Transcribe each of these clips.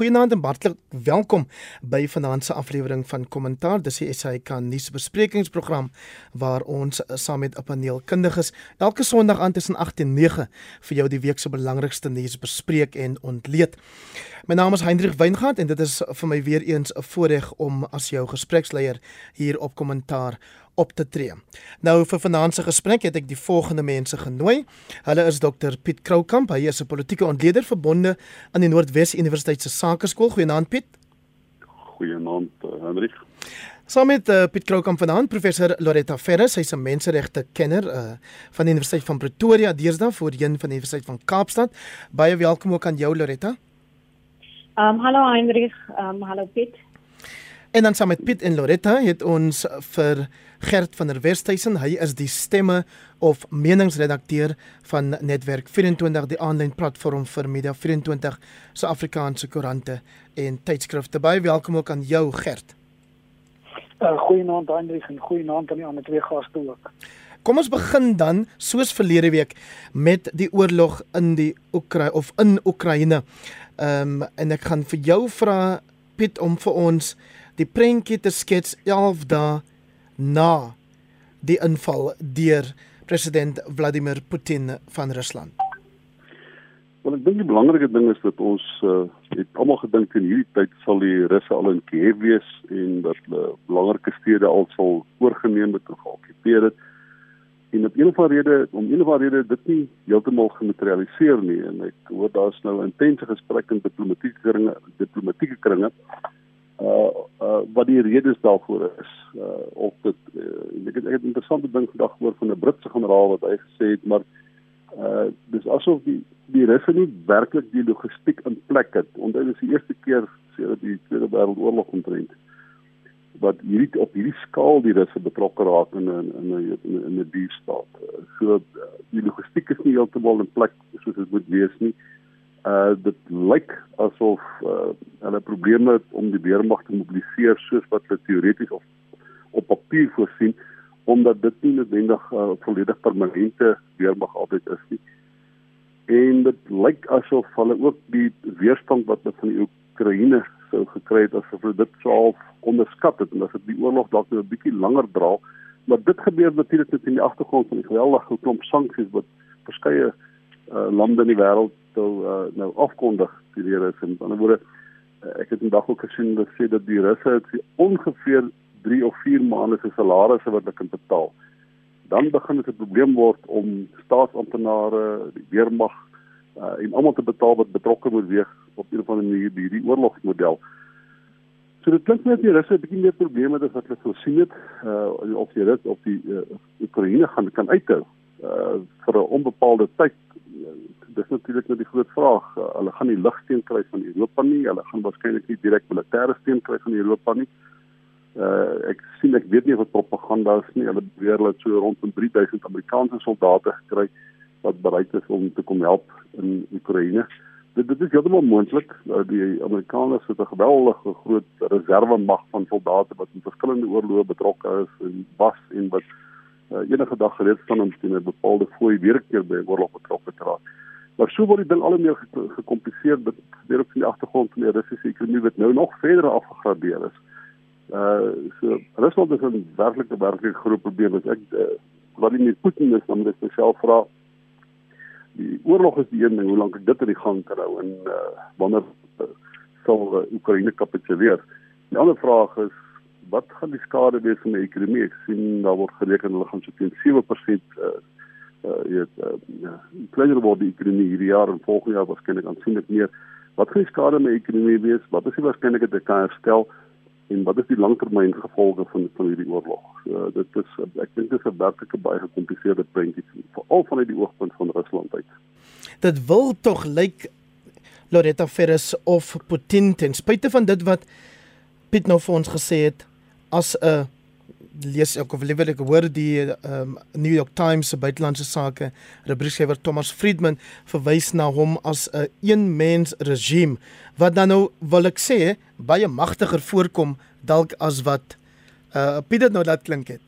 Goeienaand en hartlik welkom by vanaand se aflewering van Kommentaar. Dis die SAK nuusbesprekingsprogram waar ons saam met 'n paneel kundiges elke Sondag aan tussen 8 en 9 vir jou die week se belangrikste nuus bespreek en ontleed. My naam is Hendrik Weingart en dit is vir my weer eens 'n voorreg om as jou gespreksleier hier op Kommentaar op te tree. Nou vir vanaand se gesprek het ek die volgende mense genooi. Hulle is Dr Piet Kroukamp, hy is 'n politieke ontleder verbonde aan die Noordwes Universiteit se Sakeskool. Goeienaand Piet. Goeienaand uh, Hendrik. Saam met uh, Piet Kroukamp vanaand professor Loretta Ferris, sy's 'n menseregte kenner uh, van die Universiteit van Pretoria, deesdae voorheen van die Universiteit van Kaapstad. Baie welkom ook aan jou Loretta. Ehm um, hallo Heinrich, ehm um, hallo Piet. En dan saam met Piet en Loretta het ons vir Gert van der Westhuizen, hy is die stemme of meningsredakteur van Netwerk 24 die aanlyn platform vir Media 24 se Afrikaanse koerante en tydskrifte. Baie welkom ook aan jou Gert. Uh, goeienaand Hendrik en goeienaand aan die ander twee gaste ook. Kom ons begin dan soos verlede week met die oorlog in die Oekraïne of in Oekraïne. Ehm um, en ek gaan vir jou vra Piet om vir ons die prentjie te skets 11 dae na die inval deur president Vladimir Putin van Rusland. Wel ek dink die belangrike ding is dat ons uh, het almal gedink in hierdie tyd sal die Russe al in Kiev wees en dat hulle belangrike stede al sal oorgeneem het of geokkupeer het. En op 'n of ander rede, om een of ander rede dit nie heeltemal gematerialiseer nie en ek hoor daar's nou intense gesprekke in diplomatieke kringe, diplomatieke kringe uh uh wat die redes daarvoor is uh of dit uh, ek het ek het 'n interessante ding vandag gehoor van 'n Britse generaal wat hy gesê het maar uh dis asof die die Russe nie werklik die logistiek in plek het. Onthou dis die eerste keer sedert die Tweede Wêreldoorlog omtrent wat hierdie op hierdie skaal die Russe betrokke raak in 'n in 'n in 'n diefstaat so die logistiek is nie heeltemal in plek soos dit moet wees nie. uh dit lyk asof uh, hulle probleme om die weermag te mobiliseer soos wat hulle teoreties of op papier voorsien omdat dit nie noodwendig 'n uh, volledig permanente weermag altyd is nie. En dit lyk asof hulle ook die weerstand wat hulle van die Oekraïne sou gekry het asof hulle dit swaar onderskat het en as dit die oorlog dalk nou 'n bietjie langer dra, maar dit gebeur natuurlik net in die agtergrond van die geweldige klomp sanksies wat verskeie uh, lande in die wêreld nou uh, nou afkondig die rede is. In ander woorde uh, ek het vandag ook gesien dat sê dat die russe het ongeveer 3 of 4 maande se salarisse wat hulle kan betaal. Dan begin dit 'n probleem word om staatsamptenare die weermag uh, en almal te betaal wat betrokke moet wees op een of ander manier die hierdie oorlogsmodel. So dit klink net die Russe 'n bietjie meer probleme as wat hulle voorsien het uh of die Russe of die uh, Oekraïne gaan kan uithou uh vir 'n onbepaalde tyd dis natuurlik nou die groot vraag. Uh, hulle gaan nie lugsteun kry van Europa nie. Hulle gaan waarskynlik nie direk militêre steun kry van Europa nie. Uh ek sien ek weet nie wat propaganda is nie. Hulle beweer hulle het so rondom 3000 Amerikaanse soldate gekry wat bereid is om te kom help in Oekraïne. Dit dit is heeltemal moontlik. Uh, die Amerikaners het 'n geweldige groot reserve mag van soldate wat in verskillende oorloë betrokke is en was en wat uh, enige dag gereed staan om teen 'n bepaalde fooi weer 'n keer by 'n oorlog betrokke te raak. Maar so word die ding al hoe meer gekompliseer met weer op die agtergrond van die Russiese ekonomie wat nou nog verder afgegradeer is. Uh so Rusland is 'n werklike werklike groot probleem. Ek uh, wat nie Putin is dan dit self vra. Die oorlog is die een ding hoe lank dit in die gang kan hou en uh wanneer uh, sal uh, Oekraïne kapituleer? Die ander vraag is wat gaan die skade wees aan die ekonomie? Ek sien daar word gereken hulle gaan so teen 7% uh uh jy weet uh, ja, kleiner word die ekonomie hierdie jaar en volgende jaar waarskynlik aansienlik meer. Wat gaan die skade aan die ekonomie wees? Wat is die waarskynlikheid dat dit kan herstel? en wat is die langtermyn gevolge van van hierdie oorlog? So dit is ek dink dit is 'n werklike baie gecompliseerde prentjie veral vanuit die oogpunt van Rusland uit. Dit wil tog lyk Loretta Ferris of Putin ten spyte van dit wat Piet nou vir ons gesê het as 'n lees ek of liewer ek hoor die um, New York Times se buitelandse sake rubriekskrywer Thomas Friedman verwys na hom as 'n een, mens regime wat dan nou wil ek sê baie magtiger voorkom dalk as wat uh Piet dit nou laat klink het.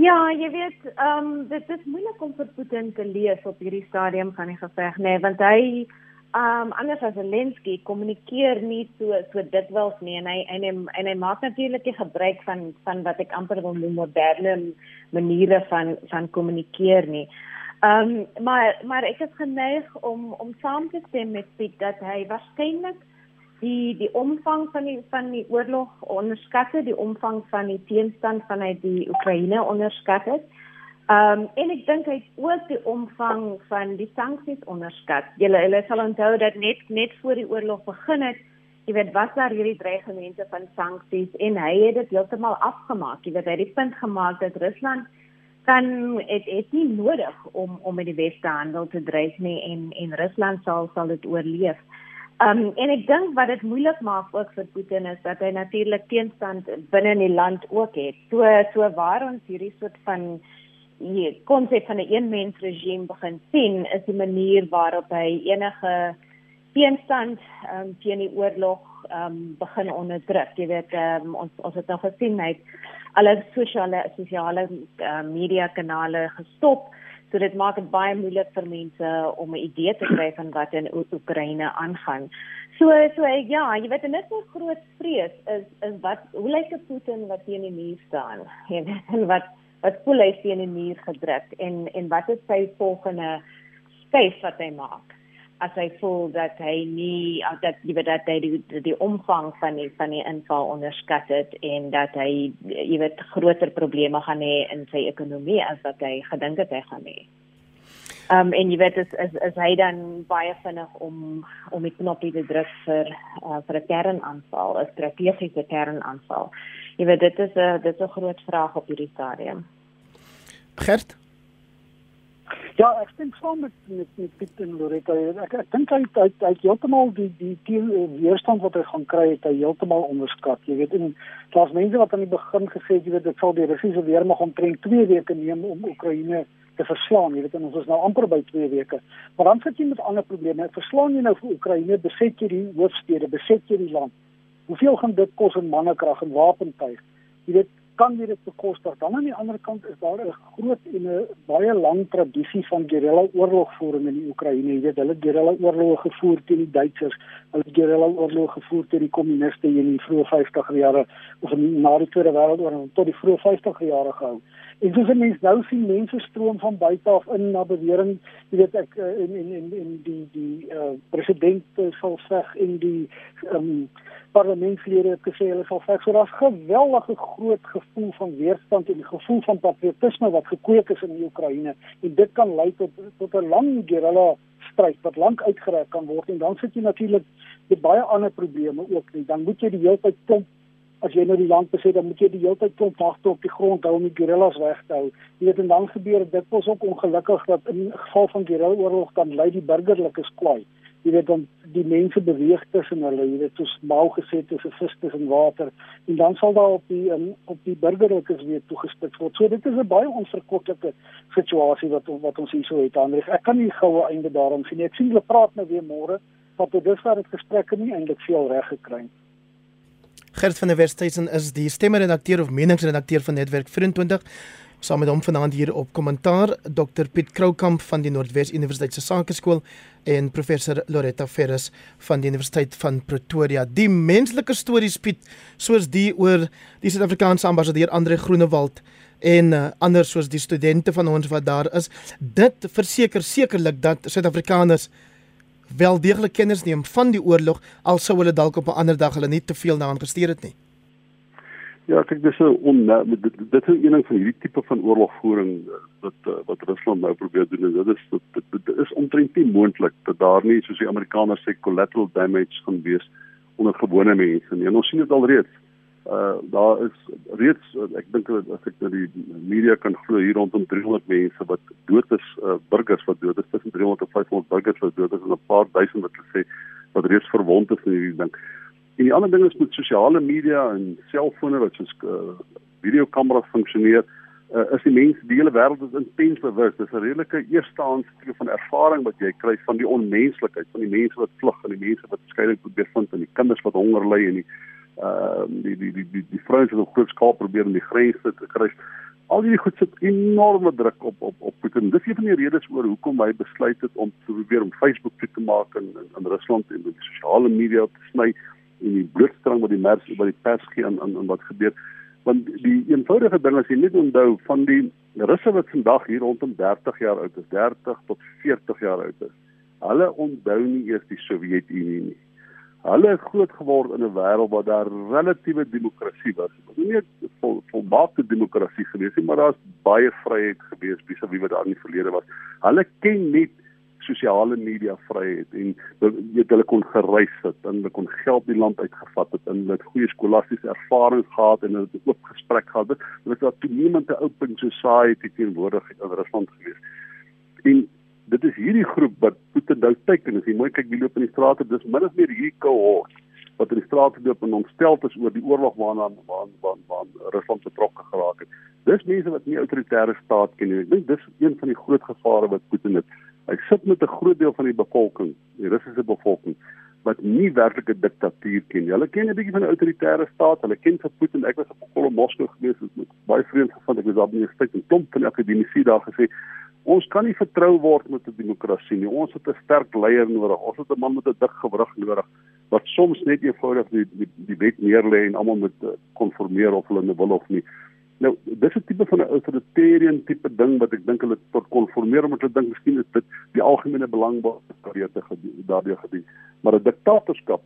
Ja, jy weet, ehm um, dit is moeilik om vir Putin te lees op hierdie stadium van die geveg, nê, nee, want hy um anders as Zelensky kommunikeer nie so so dikwels nie en hy en hy en hy maak natuurlik gebruik van van wat ek amper wil noem moderne maniere van van kommunikeer nie. Um maar maar ek is geneig om om saam te stem met Piet dat hy waarskynlik die die omvang van die van die oorlog onderskat het, die omvang van die teenstand vanuit die Oekraïne onderskat het. Um, en ek dink hy het ook die omvang van die sanksies onderskat. Julle hulle sal onthou dat net net voor die oorlog begin het, jy weet, was daar hierdie dreigemente van sanksies en hy het dit heeltemal afgemaak. Jy weet, hy het die punt gemaak dat Rusland kan dit dit nie nodig om om met die weste handel te dryf nie en en Rusland sal sal dit oorleef. Ehm um, en ek dink wat dit moeilik maak ook vir Putin is dat hy natuurlik teenstand binne in die land ook het. So so waar ons hierdie soort van die konsep van 'n een mens regime begin sien is die manier waarop hy enige teenstand um, teen die oorlog um, begin onderdruk. Jy weet um, ons ons het nou gesien hy alle sosiale sosiale uh, media kanale gestop. So dit maak dit baie moeilik vir mense om 'n idee te kry van wat in Oekraïne aangaan. So so ja, jy weet en dit is 'n groot vrees is is wat hoe lyk 'n Putin wat teen die muur staan en wat wat voel hy teen die muur gedruk en en wat is sy volgende skuif wat hy maak as hy voel dat hy nie dat jy weet dat hy die, die, omvang van die van die inval onderskat het en dat hy jy weet groter probleme gaan hê in sy ekonomie as wat hy gedink het hy gaan hê. Um en jy weet is is is hy dan baie vinnig om om die knoppie te druk vir uh, vir 'n kernaanval, 'n strategiese kernaanval jy weet dit is 'n dit is 'n groot vraag op hierdie stadium. Gert Ja, ek dink saam met met met Piet en Loretta, ek ek dink hy hy hy heeltemal die die die weerstand wat hy gaan kry het hy heeltemal onderskat. Jy weet, en daar's mense wat aan die begin gesê het jy weet dit sal die Russiese weermag omtrent 2 weke neem om Oekraïne te verslaan. Jy weet, en ons is nou amper by 2 weke. Maar dan sit jy met ander probleme. Verslaan jy nou vir Oekraïne, beset jy die hoofstede, beset jy die land. Hoeveel gaan dit kos in mannekrag en wapentuig? Jy weet, kan jy dit bekostig? Dan aan die ander kant is daar 'n groot en 'n baie lang tradisie van guerrilla oorlogvoering in die Oekraïne. Jy weet, hulle guerrilla oorloë gevoer teen die Duitsers, hulle guerrilla oorloë gevoer teen die kommuniste in die vroeë 50er jare of na die Tweede Wêreldoorlog tot die vroeë 50er jare gehou. En soos mense nou sien mense stroom van buite af in na bewering, jy weet ek in in in in die die uh, president sal sê in die um, parlementslede het gesê hulle sal veg. So daar's geweldige groot gevoel van weerstand en gevoel van patriotisme wat gekweek is in die Oekraïne en dit kan lei tot tot 'n lang guerrilla stryd wat lank uitgereik kan word en dan sit jy natuurlik met baie ander probleme ook. Nie. Dan moet jy die hele tyd klomp as jy nou die land beset dan moet jy die hele tyd klomp wagte op die grond hou om die guerrillas weg te hou. Jy weet en dan gebeur dit was ook ongelukkig dat in geval van guerrilla oorlog dan lei die burgerlikes kwaai. Jy weet dan die mense beweeg tussen hulle jy weet soos maal gesê tussen vis tussen water. En dan sal daar op die um, op die burgerlikes weer toegespit word. So dit is 'n baie onverkoeklike situasie wat wat ons hier so het Andries. Ek kan nie goue einde daarom sien ek sien hulle praat nou weer môre wat tot dusver het gesprekke nie eintlik veel reg gekry Gert van der Westhuizen is die stemmeredakteur of meningsredakteur van Netwerk 24 saam met hom vanaand hier op kommentaar Dr Piet Kroukamp van die Noordwes Universiteit se Sakeskool en professor Loretta Ferris van die Universiteit van Pretoria. Die menslike stories Piet soos die oor die Suid-Afrikaanse ambassadeur Andre Groenewald en uh, ander soos die studente van ons wat daar is, dit verseker sekerlik dat Suid-Afrikaners wel deeglik kennis neem van die oorlog al sou hulle dalk op 'n ander dag hulle nie te veel daaraan gesteer het nie. Ja, kyk dis 'n on dit, dit is een van hierdie tipe van oorlogvoering eh, wat eh, wat Rusland nou probeer doen en dit is dit, dit, dit is omtrent nie moontlik dat daar nie soos die Amerikaners sê collateral damage gaan wees onder gewone mense nie. En ons sien dit alreeds. Uh daar is reeds ek dink as ek na die media kan glo hier rondom 300 mense wat dood is, uh, burgers wat dood is, tussen 300 en 500 burgers wat dood is en 'n paar duisend wat gesê wat reeds verwond is in hierdie ding. En die ander ding is met sosiale media en selfone wat soos uh, videokameras funksioneer, uh, is die mense die hele wêreld is intens bewus. Dis 'n redelike eerstehandse van ervaring wat jy kry van die onmenslikheid van die mense wat vlug en die mense wat skielik probeer vind en die kinders wat honger ly en die uh die die die die, die vrouens wat op groot skaal probeer om die grense te kry. al hierdie goed sit enorme druk op op op Putin. Dis een van die redes oor hoekom hy besluit het om te probeer om Facebook toe te maak in in, in Rusland en die sosiale media te sny en die blootstelling wat die mers oor die pers gee aan aan wat gebeur. Want die eenvoudige ding as jy net onthou van die Russe wat vandag hier rondom 30 jaar oud is, 30 tot 40 jaar oud is. Hulle onthou nie eers die Sowjetunie nie. Hulle het groot geword in 'n wêreld waar daar relatiewe demokrasie was. Dit was nie vol, volmaakte demokrasie gewees nie, maar daar's baie vryheid gewees wie wat daar in die verlede was. Hulle ken net sosiale media vryheid en weet hulle kon gereis het hulle kon geld die land uitgevat het hulle het goeie skolastiese ervarings gehad en hulle het oop gesprek gehad. Dit was 'n toenemende open society teenwoordig in Rusland gewees. En dit is hierdie groep wat Putin nou teken as jy mooi kyk wie loop in die strate dis min of meer hierdie cohort wat in die strate loop en ontstel is oor die oorlog waarna waar waar waar Rusland betrokke geraak het dis mense wat nie autoritaire staat ken nie ek dink dis een van die groot gevare wat Putin het hy sit met 'n groot deel van die bevolking die Russiese bevolking wat nie werklike diktatuur ken nie. Hulle ken 'n bietjie van 'n autoritaire staat. Hulle ken vir Putin. Ek was op Kolomoskou gewees, het baie vriende gevind. Ek was daar by die universiteit en klomp van die akademici daar gesê, Ons kan nie vertrou word met 'n demokrasie nie. Ons het 'n sterk leier nodig. Ons het 'n man met 'n dik gewrig nodig wat soms net eenvoudig die die, die wet neerlê en almal moet eh, konformeer of hulle wil of nie. Nou, dis 'n tipe van 'n authoritarian tipe ding wat ek dink hulle tot konformeer omdat hulle dink miskien is dit die algemene belang wat daardie gedien. Maar 'n diktatorskap,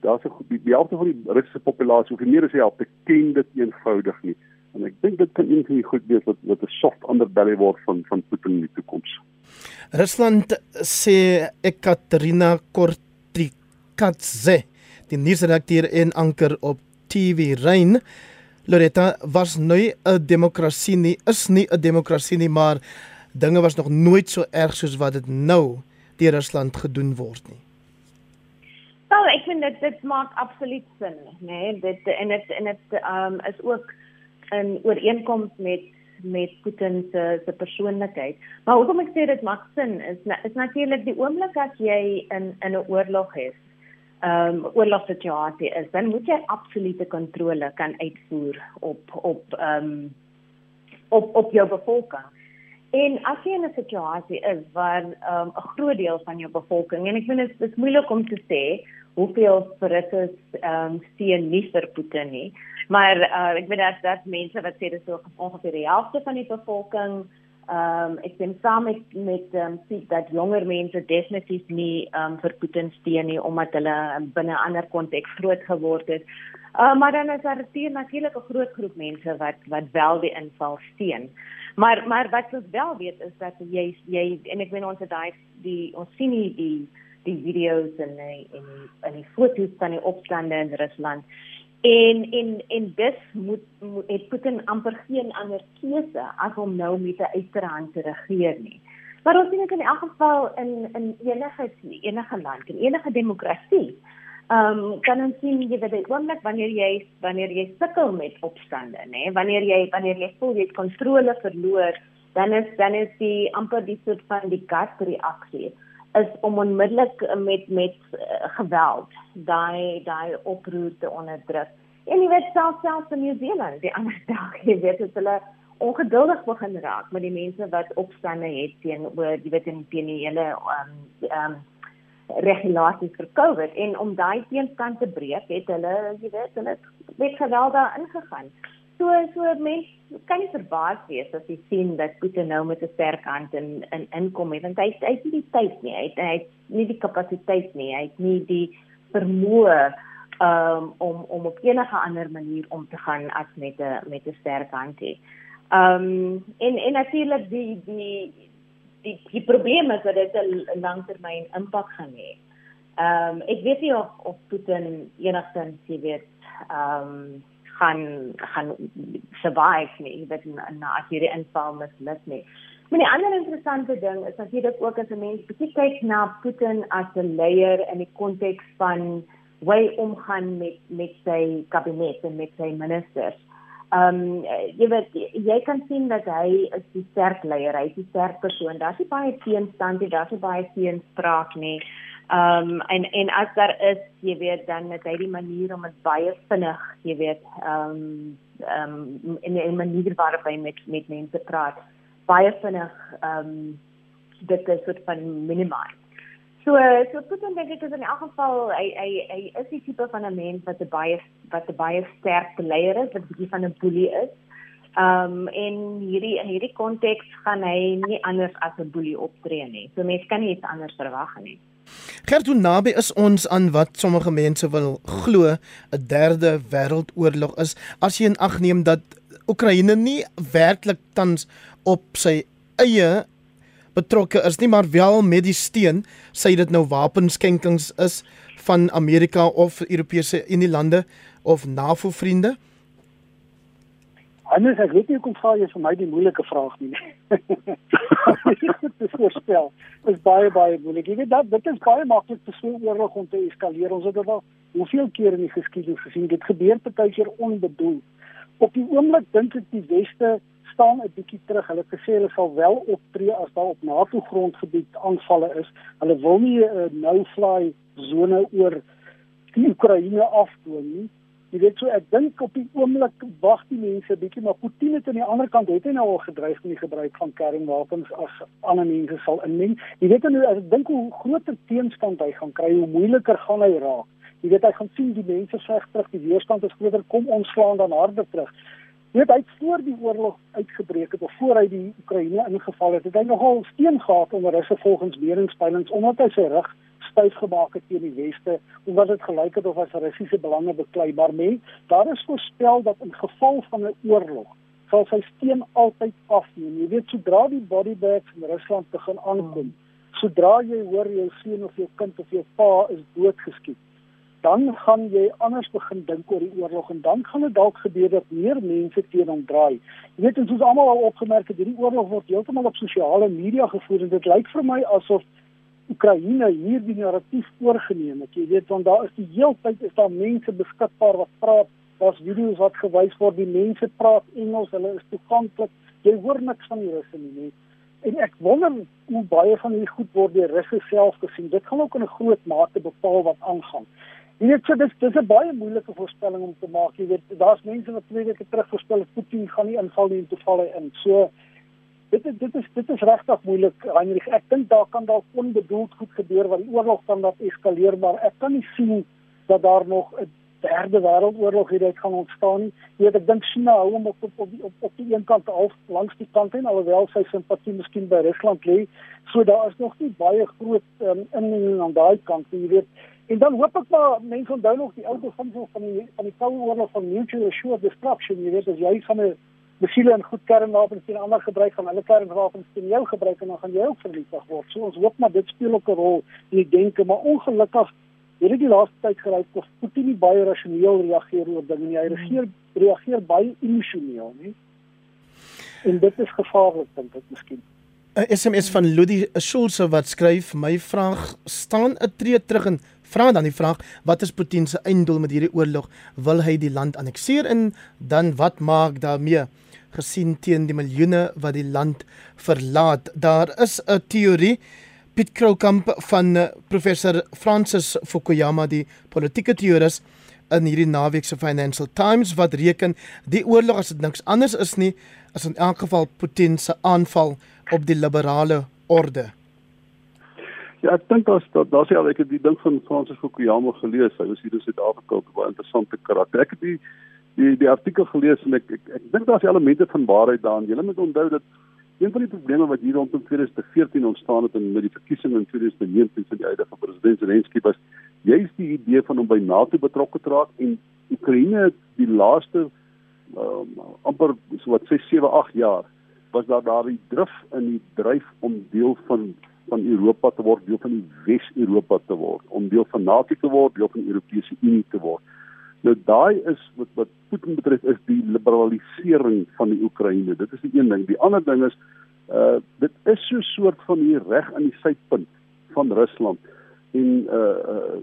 daar's 'n die, die helfte van die Russiese populasie of meer as die helfte ken dit eenvoudig nie. En ek dink dit kan een van die goed wees wat wat 'n soft underbelly word van van Putin in die toekoms. Rusland sê Ekaterina Kortrikadze, die nuusredakteur en anker op TV Rein, Loretta was nou 'n demokrasie nie, is nie 'n demokrasie nie, maar dinge was nog nooit so erg soos wat dit nou deur Rusland gedoen word nie. Nou, ek vind dit dit maak absoluut sin, né? Nee? Dit en dit en dit um is ook in ooreenkoms met met Putin se se persoonlikheid. Maar hoekom ek sê dit maak sin is is natuurlik die oomblik as jy in in 'n oorlog is. Ehm um, oorlogssituasie is dan moet jy absolute kontrole kan uitvoer op op ehm um, op op jou bevolking. En as jy in 'n situasie is waar um, 'n groot deel van jou bevolking en ek vind dit is moeilik om te sê hoeveel Russies ehm um, steun nie vir Putin nie. Maar uh, ek weet dat dat mense wat sê dis so ongeveer die helfte van die bevolking ehm um, ek sien saam met met ehm um, sê dat jonger mense definitief nie ehm um, vir Putin steun nie omdat hulle binne 'n ander konteks groot geword het. Uh, maar dan is daar natuurlik 'n groot groep mense wat wat wel die inval steun. Maar maar wat ons wel weet is dat jy jy en ek weet ons het daai die ons sien die die die video's en die, en die, en die foto's van die opstande in Rusland. En en en dis moet, moet het Putin amper geen ander keuse as om nou met 'n uiterhand te regeer nie. Maar ons sien dit in elk geval in in enige enige land, in enige demokrasie. Ehm um, kan ons sien jy weet oomblik wanneer jy wanneer jy sukkel met opstande, nê? Wanneer jy wanneer jy voel jy het kontrole verloor, dan is dan is die amper die soort van die gas reaksie is om onmiddellik met met uh, geweld daai daai oproer te onderdruk. En jy weet selfs selfs in New Zealand, die ander dag, jy weet dit hulle ongeduldig begin raak met die mense wat opstande het teenoor jy weet in die hele um um regulasies vir COVID en om daai teenstand te breek het hulle jy weet hulle het geweld daar ingegaan. So so mense kan nie verbaas wees as jy sien dat Putin nou met 'n sterk hand in in inkom het want hy hy het nie die tyd nie, hy het, hy het nie die kapasiteit nie, hy het nie die vermoë um, om om op enige ander manier om te gaan as met 'n met 'n sterk hand hê. Ehm um, en en natuurlik die die die die probleem is dat dit 'n langtermyn impak gaan hê. Ehm um, ek weet nie of of Putin enigstens jy weet ehm um, gaan gaan survive nie dat na as hierdie inval misluk nie. Maar 'n ander interessante ding is dat jy dit ook as 'n mens bietjie kyk na Putin as 'n leier in die konteks van hoe hy omgaan met met sy kabinet en met sy ministers. Ehm um, jy weet jy kan sien dat hy is 'n sterk leier, hy is 'n sterk persoon. Daar's nie baie teenstand nie, daar's nie baie teenspraak nie. Ehm um, en en as daar is, jy weet dan met hy die manier om dit baie vinnig, jy weet, ehm um, ehm um, in 'n manier waarop hy met met mense praat baie vinnig ehm um, dit is soort van minimize. So so Putin dink ek is in elk geval hy hy hy is die tipe van 'n mens wat 'n baie wat 'n baie sterk leier is, wat 'n bietjie van 'n boelie is. Ehm um, en hierdie in hierdie konteks gaan hy nie anders as 'n boelie optree nie. So mense kan nie iets anders verwag nie. Gert, hoe naby is ons aan wat sommige mense wil glo 'n derde wêreldoorlog is as jy in ag neem dat Oekraïne nie werklik tans op sy eie betrokke is nie, maar wel met die steun, sê dit nou wapenskenkings is van Amerika of Europese Unie lande of NAVO vriende? Anders ek weet nie hoe kom vra jy vir my die moeilike vraag nie. dit is voorspel. Dit is baie baie moeilik. Jy weet dat dit is baie maklik vir so 'n oorlog om te eskaleer. Ons het dit al hoeveel keer in die geskiedenis gesien. Dit gebeur partykeer onbedoel. Op die oomblik dink ek die weste staan 'n bietjie terug. Hulle het gesê hulle sal wel optree as daar op NATO grondgebied aanvalle is. Hulle wil nie 'n uh, no-fly sone oor die Oekraïne afdoen nie. Jy weet so ek dink op die oomblik wag die mense bietjie maar Putin het aan die ander kant het hy nou al gedreig met die gebruik van kernwapens as ander mense sal inmeng. Jy weet nou as ek dink hoe groter teenstand hy gaan kry, hoe moeiliker gaan hy raak. Jy weet hy gaan sien die mense sê terug die weerstand is groter, kom ons slaan dan harder terug. Hy het voor die oorlog uitgebreek het of voor hy die Oekraïne ingeval het, het hy nogal steen gehad onder Russe volgens meeringspeilings omdat hy sy rug styf gemaak het teen die weste omdat dit gelyk het of as Russiese belange beklei maar men daar is voorspel dat in geval van 'n oorlog sal sy steen altyd afneem. Jy weet sodra die body bags in Rusland begin aankom sodra jy hoor jou seun of jou kind of jou pa is doodgeskiet dan gaan jy anders begin dink oor die oorlog en dan gaan dit dalk gebeur dat meer mense teen hom draai. Jy weet ons het almal al opgemerk dat hierdie oorlog word heeltemal op sosiale media gevoer en dit lyk vir my asof Oekraïne hierdie narratief oorgeneem het. Jy weet want daar is die hele tyd is daar mense beskikbaar wat praat, daar's video's wat gewys word, die mense praat Engels, hulle is toeganklik. Jy hoor niks van die Russe nie. nie. En ek wonder hoe baie van hierdie goed word deur Russe self gesien. Dit gaan ook in 'n groot mate bepaal wat aangaan. Jy weet so dis dis 'n baie moeilike voorspelling om te maak. Jy weet daar's mense wat twee weke terug voorspel het Putin gaan nie inval nie en toe val hy in. So dit is dit is dit is regtig moeilik Heinrich ek dink daar kan dalk onbedoeld goed gebeur wat die oorlog kan dat eskaleer maar ek kan nie sien dat daar nog 'n derde wêreldoorlog hierdie gaan ontstaan nie jy weet ek dink China hou hom op op op die, op, op die een kant al langs die kant en alhoewel sy simpatie miskien by Rusland lê so daar is nog nie baie groot um, inmenging aan daai kant jy weet en dan hoop ek maar mense onthou nog die ou beginsel van die van die koue oorlog van mutual assured destruction jy weet as jy van 'n besiele en goed kernwapens teen ander gebruik gaan hulle kernwapens teen jou gebruik en dan gaan jy ook vernietig word. So ons hoop maar dit speel ook 'n rol in die denke, maar ongelukkig het dit die laaste tyd geryk of Putin nie baie rasioneel reageer oor dinge nie. Hy reageer reageer baie emosioneel, nie? En dit is gevaarlik dink ek miskien. 'n SMS van Ludi Schulze wat skryf: "My vraag staan 'n tree terug en vra dan die vraag: wat is Putin se einddoel met hierdie oorlog? Wil hy die land annekteer en dan wat maak daarmee?" gesien teen die miljoene wat die land verlaat. Daar is 'n teorie Piet Kroukamp van eh, professor Francis Fukuyama die politieke teoris in hierdie naweek se Financial Times wat reken die oorlog as dit niks anders is nie as in elk geval Putin se aanval op die liberale orde. Ja, ek dink daar's daar's ja, ek het die ding van Francis Fukuyama gelees. Hy was hier in Suid-Afrika, baie interessante karakter. Ek het die die die artikel gelees en ek ek, ek dink daar's elemente van waarheid daarin. Jy moet onthou dat een van die probleme wat hier rondom 2014 ontstaan het en met die verkiesing in 2019 van die huidige president Zelensky was juist die idee van om by NATO betrokke te raak en Oekraïne die laaste um, amper so wat 6 7 8 jaar was daar daardie drif in die dryf om deel van van Europa te word, deel van die Wes-Europa te word, om deel van NATO te word, deel van die Europese Unie te word. Nou daai is wat wat Putin betref is die liberalisering van die Oekraïne. Dit is die een ding. Die ander ding is uh dit is so 'n soort van hier reg aan die suidpunt van Rusland en uh uh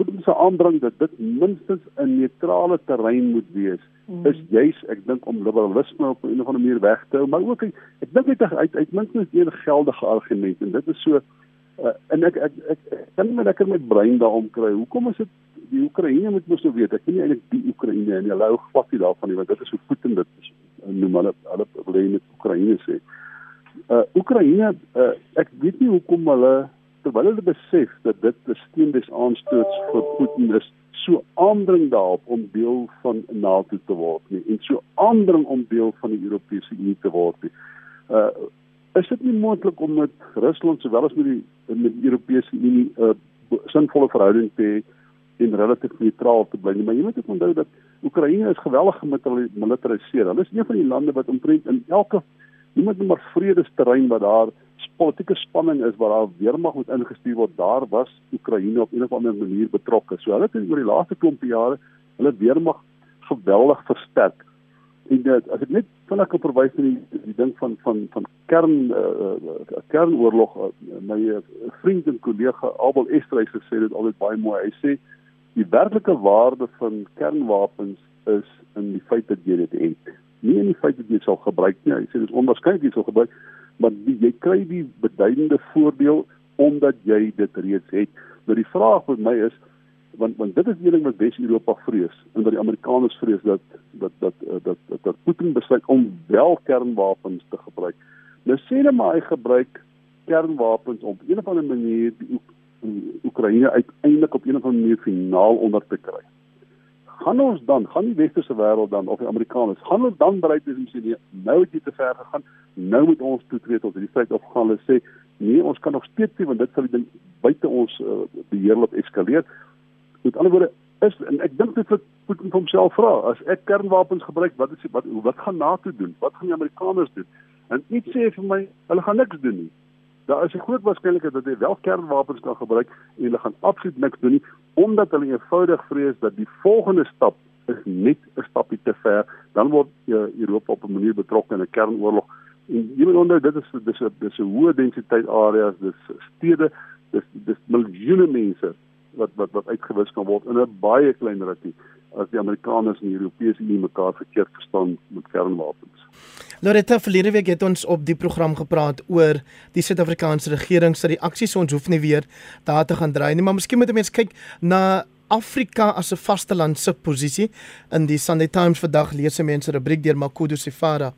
Putin se aandring dat dit minstens 'n neutrale terrein moet wees mm. is juis ek dink om liberalisme op 'n of ander manier weg te hou, maar ook ek, ek dink dit uit uit minstens een geldige argument en dit is so uh, en ek ek ek, kan net lekker met brein daarom kry. Hoekom is dit die Oekraïne moet mos nou weet, ek weet nie eintlik die Oekraïne en hulle hou glad nie daarvan nie want dit is hoe Putin dit is, noem hulle hulle wil net Oekraïne sê. Uh Oekraïne uh, ek weet nie hoekom hulle terwyl hulle besef dat dit 'n steen des aanstoots vir Putin is, so aandring daarop om deel van NATO te word nie en so aandring om deel van die Europese Unie te word nie. Uh is dit nie moontlik om met Rusland sowel as met die met die Europese Unie 'n uh, sinvolle verhouding te hê en relatief neutraal te bly. Maar jy moet onthou dat Oekraïne is geweldig gemilitariseer. Hulle is een van die lande wat omtrent in elke iemand net maar vredesterrein wat daar politieke spanning is waar daar weermag moet ingestuur word, daar was Oekraïne op 'n of ander manier betrokke. So hulle het oor die laaste klompe jare hulle weermag geweldig versterk. En dit as ek net vinnig kan verwys na die die ding van van van kern uh, uh, kernoorlog uh, my vriend en kollega Abel Estreys gesê dit altyd baie mooi. Hy sê die werklike waarde van kernwapens is in die feit dat jy dit het. Nie in die feit dat jy sal gebruik nie. Hy sê dit is onwaarskynlik jy sal gebruik, maar die, jy kry die beduidende voordeel omdat jy dit reeds het. Nou die vraag vir my is want want dit is die ding wat Wes-Europa vrees en wat die Amerikaners vrees dat dat dat dat dat, dat, dat Putin besluit om wel kernwapens te gebruik. Nou sê hulle maar hy gebruik kernwapens om op 'n of ander manier die Oekraïne uiteindelik op 'n of ander manier finaal onder te kry. Gaan ons dan, gaan die westerse wêreld dan of die Amerikaners, gaan hulle dan bereid wees om sê nee, nou het jy te ver gegaan, nou moet ons toetree tot hierdie feit of gaan hulle sê nee, ons kan nog steeds sê want dit sal die ding buite ons uh, beheer laat eskaleer. Met ander woorde is en ek dink dit vir Putin homself vra, as ek kernwapens gebruik, wat is wat wat gaan NATO doen? Wat gaan die Amerikaners doen? En iets sê vir my, hulle gaan niks doen nie daar is 'n groot waarskynlikheid dat hy wel kernwapens kan gebruik en hulle gaan absoluut niks doen nie omdat hulle eenvoudig vrees dat die volgende stap is net 'n stapie te ver. Dan word uh, Europa op 'n manier betrokke in 'n kernoorlog. En jy moet onthou dit is dis 'n dis 'n hoë densiteit areas dis stede dis dis miljoene mense wat wat wat uitgewis kan word in 'n baie klein rukkie as die Amerikaners en die Europese Unie mekaar verkeerd verstaan met kernwapens. Loretta verlede week het ons op die program gepraat oor die Suid-Afrikaanse regering se reaksies. Ons hoef nie weer daar te gaan draai nie, maar miskien moet 'n mens kyk na Afrika as 'n vasteland se posisie. In die Sunday Times vandag lees se mense rubriek deur Makudu Sifara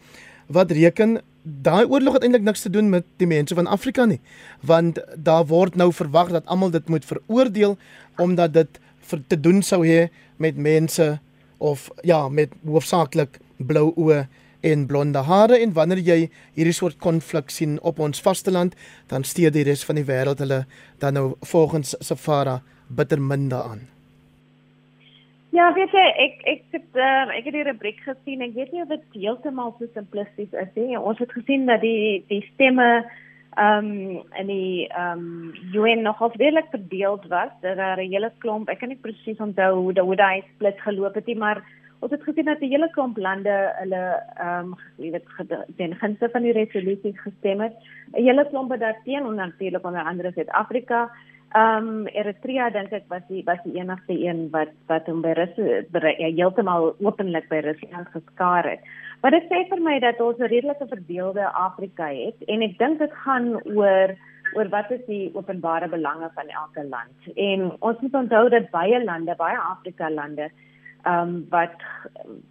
wat reken daai oorlog het eintlik niks te doen met die mense van Afrika nie, want daar word nou verwag dat almal dit moet veroordeel omdat dit vir te doen sou hê met mense of ja, met hoofsaaklik blou oë en blonde hare en wanneer jy hierdie soort konflik sien op ons vasteland, dan steer die res van die wêreld hulle dan nou volgens Safara bitter minder aan. Ja, weet jy, ek ek het uh, ek het die rubriek gesien. Ek weet nie of dit heeltemal so simplisties is nie. Ons het gesien dat die die stemme ehm um, in die ehm um, UN nogal redelik verdeeld was. Daar er 'n hele klomp, ek kan nie presies onthou hoe hoe daai split geloop het nie, maar Ons het gesien dat 'n hele klomp lande hulle ehm um, weet ten gunste van die resolusie gestem het. 'n Hele klomp het daarteen en natuurlik onder andere Suid-Afrika. Ehm um, Eritrea dink ek was die was die enigste een wat wat hom by Rus ja, heeltemal openlik by Rusland geskaar het. Maar dit sê vir my dat ons 'n redelike verdeelde Afrika het en ek dink dit gaan oor oor wat is die openbare belange van elke land. En ons moet onthou dat baie lande, baie Afrika lande um, wat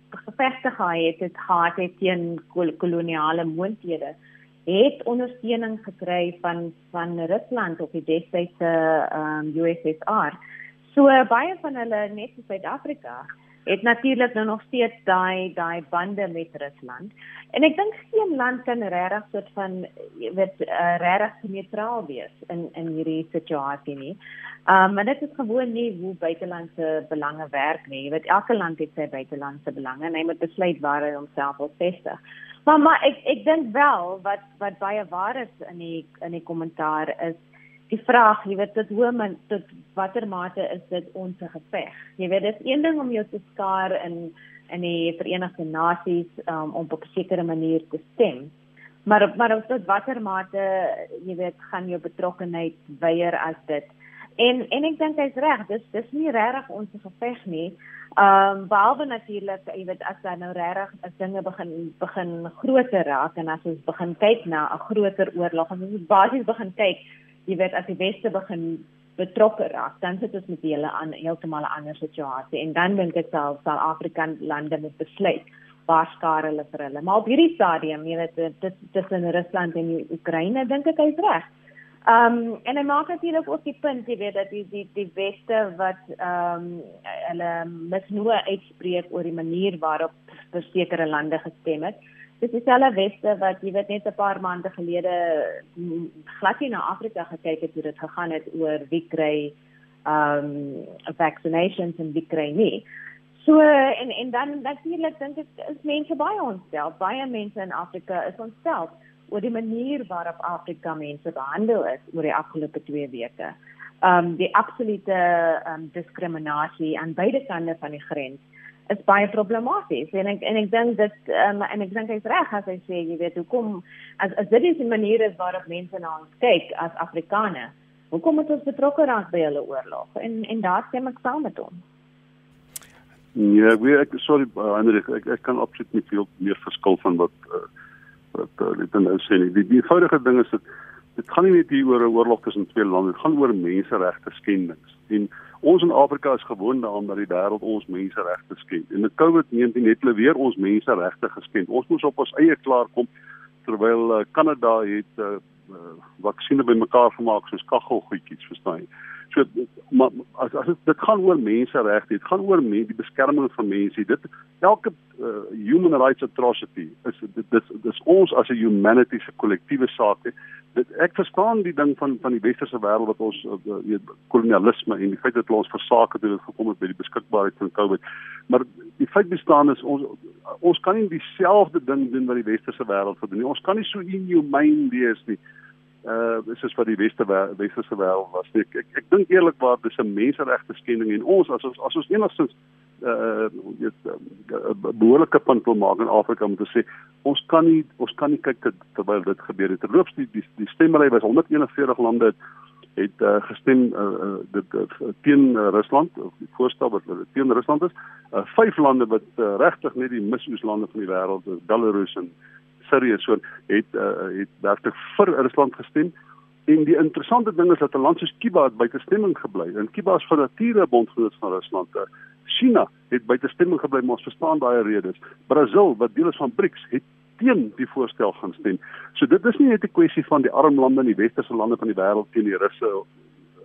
gevegte gehad het, het gehad het teen kol koloniale moondhede het ondersteuning gekry van van Rusland op die destydse um, USSR. So baie van hulle net in Suid-Afrika het natuurlik nou nog steeds daai daai bande met Rusland. En ek dink geen land kan regtig soort van weet uh, regtig neutraal wees in in hierdie situasie nie. Um maar dit is gewoon nie hoe buitelandse belange werk nie. Jy weet elke land het sy buitelandse belange en hy moet besluit waar hy homself wil vestig. Maar maar ek ek dink wel wat wat baie waar is in die in die kommentaar is die vraag, jy weet tot hoe men tot watter mate is dit ons geveg. Jy weet dis een ding om jou te skaar in in die Verenigde Nasies um, om op 'n sekere manier te stem. Maar maar tot watter mate jy weet gaan jou betrokkeheid weier as dit En en ek dink hy's reg, dis dis nie regtig ons geveg nie. Ehm um, behalwe natuurlik, jy weet as daar nou regtig as dinge begin begin groter raak en as ons begin kyk na 'n groter oorlog, ons moet basies begin kyk, jy weet as die weste begin betrokke raak, dan sit ons met 'n hele an, heeltemal 'n ander situasie en dan dink ek sal sal Afrika lande moet besluit waar skaar hulle vir hulle. Maar op hierdie stadium, jy weet, dit tussen Rusland en Oekraïne dink ek hy's reg. Ehm um, en hy maak natuurlik ook die punt, jy weet dat die die die weste wat ehm um, hulle misnoë uitspreek oor die manier waarop vir sekere lande gestem het. Dis dieselfde weste wat jy weet net 'n paar maande gelede mm, glad nie na Afrika gekyk het hoe dit gegaan het oor wie kry um, vaccinations en wie kry nie. So en en dan natuurlik dink ek is mense baie ontstel. Baie mense in Afrika is ontstel oor die manier waarop Afrika mense behandel is oor die afgelope 2 weke. Um die absolute um diskriminasie aan beide kante van die grens is baie problematies. En ek en ek dink dit um, en ek dink hy's reg as hy sê jy weet hoekom as as dit is 'n manier is waarop mense na ons kyk as Afrikaners hoekom moet ons betrokke raak by hulle oorlog? En en daar stem ek saam met hom. Ja, ek weet ek sorry Hendrik, ek ek kan absoluut nie veel meer verskil van wat uh, wat uh, dit nou sê nie. Die, die eenvoudige ding is dat dit gaan nie net hier oor 'n oorlog tussen twee lande, dit gaan oor menseregte skendings. En ons in Afrika is gewoond daaraan dat die wêreld ons menseregte skend. En met COVID-19 het hulle weer ons menseregte geskend. Ons moes op ons eie klaar kom terwyl uh, Kanada het uh, uh, vaksines bymekaar gemaak soos kaggelgoedjies, verstaan jy? So maar as as dit gaan oor menseregte, dit gaan oor men, die beskerming van mense. Dit elke uh, human rights atrocity is dit dis dis ons as 'n humanity se kollektiewe saak. Dit ek verstaan die ding van van die westerse wêreld wat ons uh, weet kolonialisme en die feit dat ons versake het dit gekom het by die beskikbaarheid van COVID. Maar die feit bestaan is ons ons kan nie dieselfde ding doen wat die westerse wêreld doen nie. Ons kan nie so inhumane wees nie uh dis is wat die weste westerse wêreld was. Ek ek, ek dink eerlikwaar dis 'n menseregte skending en ons as ons as ons enigstens uh weet 'n uh, behoorlike punt wil maak in Afrika om te sê ons kan nie ons kan nie kyk ter, terwyl dit gebeur het. Terloops die die, die stemmery was 141 lande het, het uh, gestem uh, uh dit uh, teen uh, Rusland of die voorstel wat uh, teen Rusland is. Uh vyf lande wat uh, regtig net die misoeslande van die wêreld is, Belarus en Sirië so het uh, het werklik vir Rusland gestem. En die interessante ding is dat 'n land soos Kuba het buite stemming gebly. En Kuba is van nature bondgenoot van Rusland. Uh, China het buite stemming gebly, maar ons verstaan daai redes. Brasil, wat deel is van BRICS, het teen die voorstel gaan stem. So dit is nie net 'n kwessie van die arm lande en die westerse lande van die wêreld teen die Russe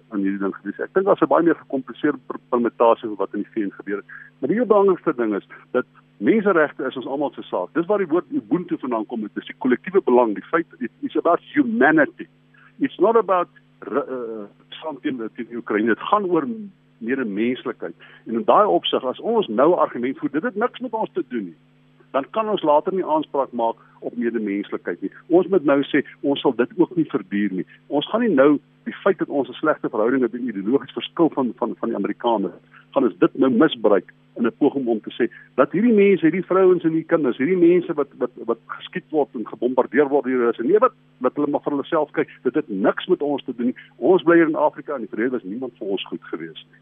aan hierdie ding gedoen. Ek dink daar's 'n baie meer gekompliseerde permutasie van wat in die VN gebeur het. Maar die heel belangrikste ding is dat menseregte is ons almal se saak. Dis waar die woord ubuntu vandaan kom. Dit is die kollektiewe belang, die feit it's about humanity. It's not about uh, something that in Ukraine. Dit gaan oor meer menslikheid. En in daai opsig as ons nou argument voer, dit het niks met ons te doen nie dan kan ons later nie aanspraak maak op medemenslikheid nie. Ons moet nou sê ons sal dit ook nie verduur nie. Ons gaan nie nou die feit dat ons 'n slegte verhouding het in ideologies verskil van van van die Amerikaners gaan ons dit nou misbruik in 'n poging om te sê dat hierdie mense, hierdie vrouens en hierdie kinders, hierdie mense wat wat wat geskiet word en gebombardeer word hier is en nee wat wat hulle maar vir hulle self kyk, dit het niks met ons te doen nie. Ons bly hier in Afrika en die verlede was niemand vir ons goed gewees nie.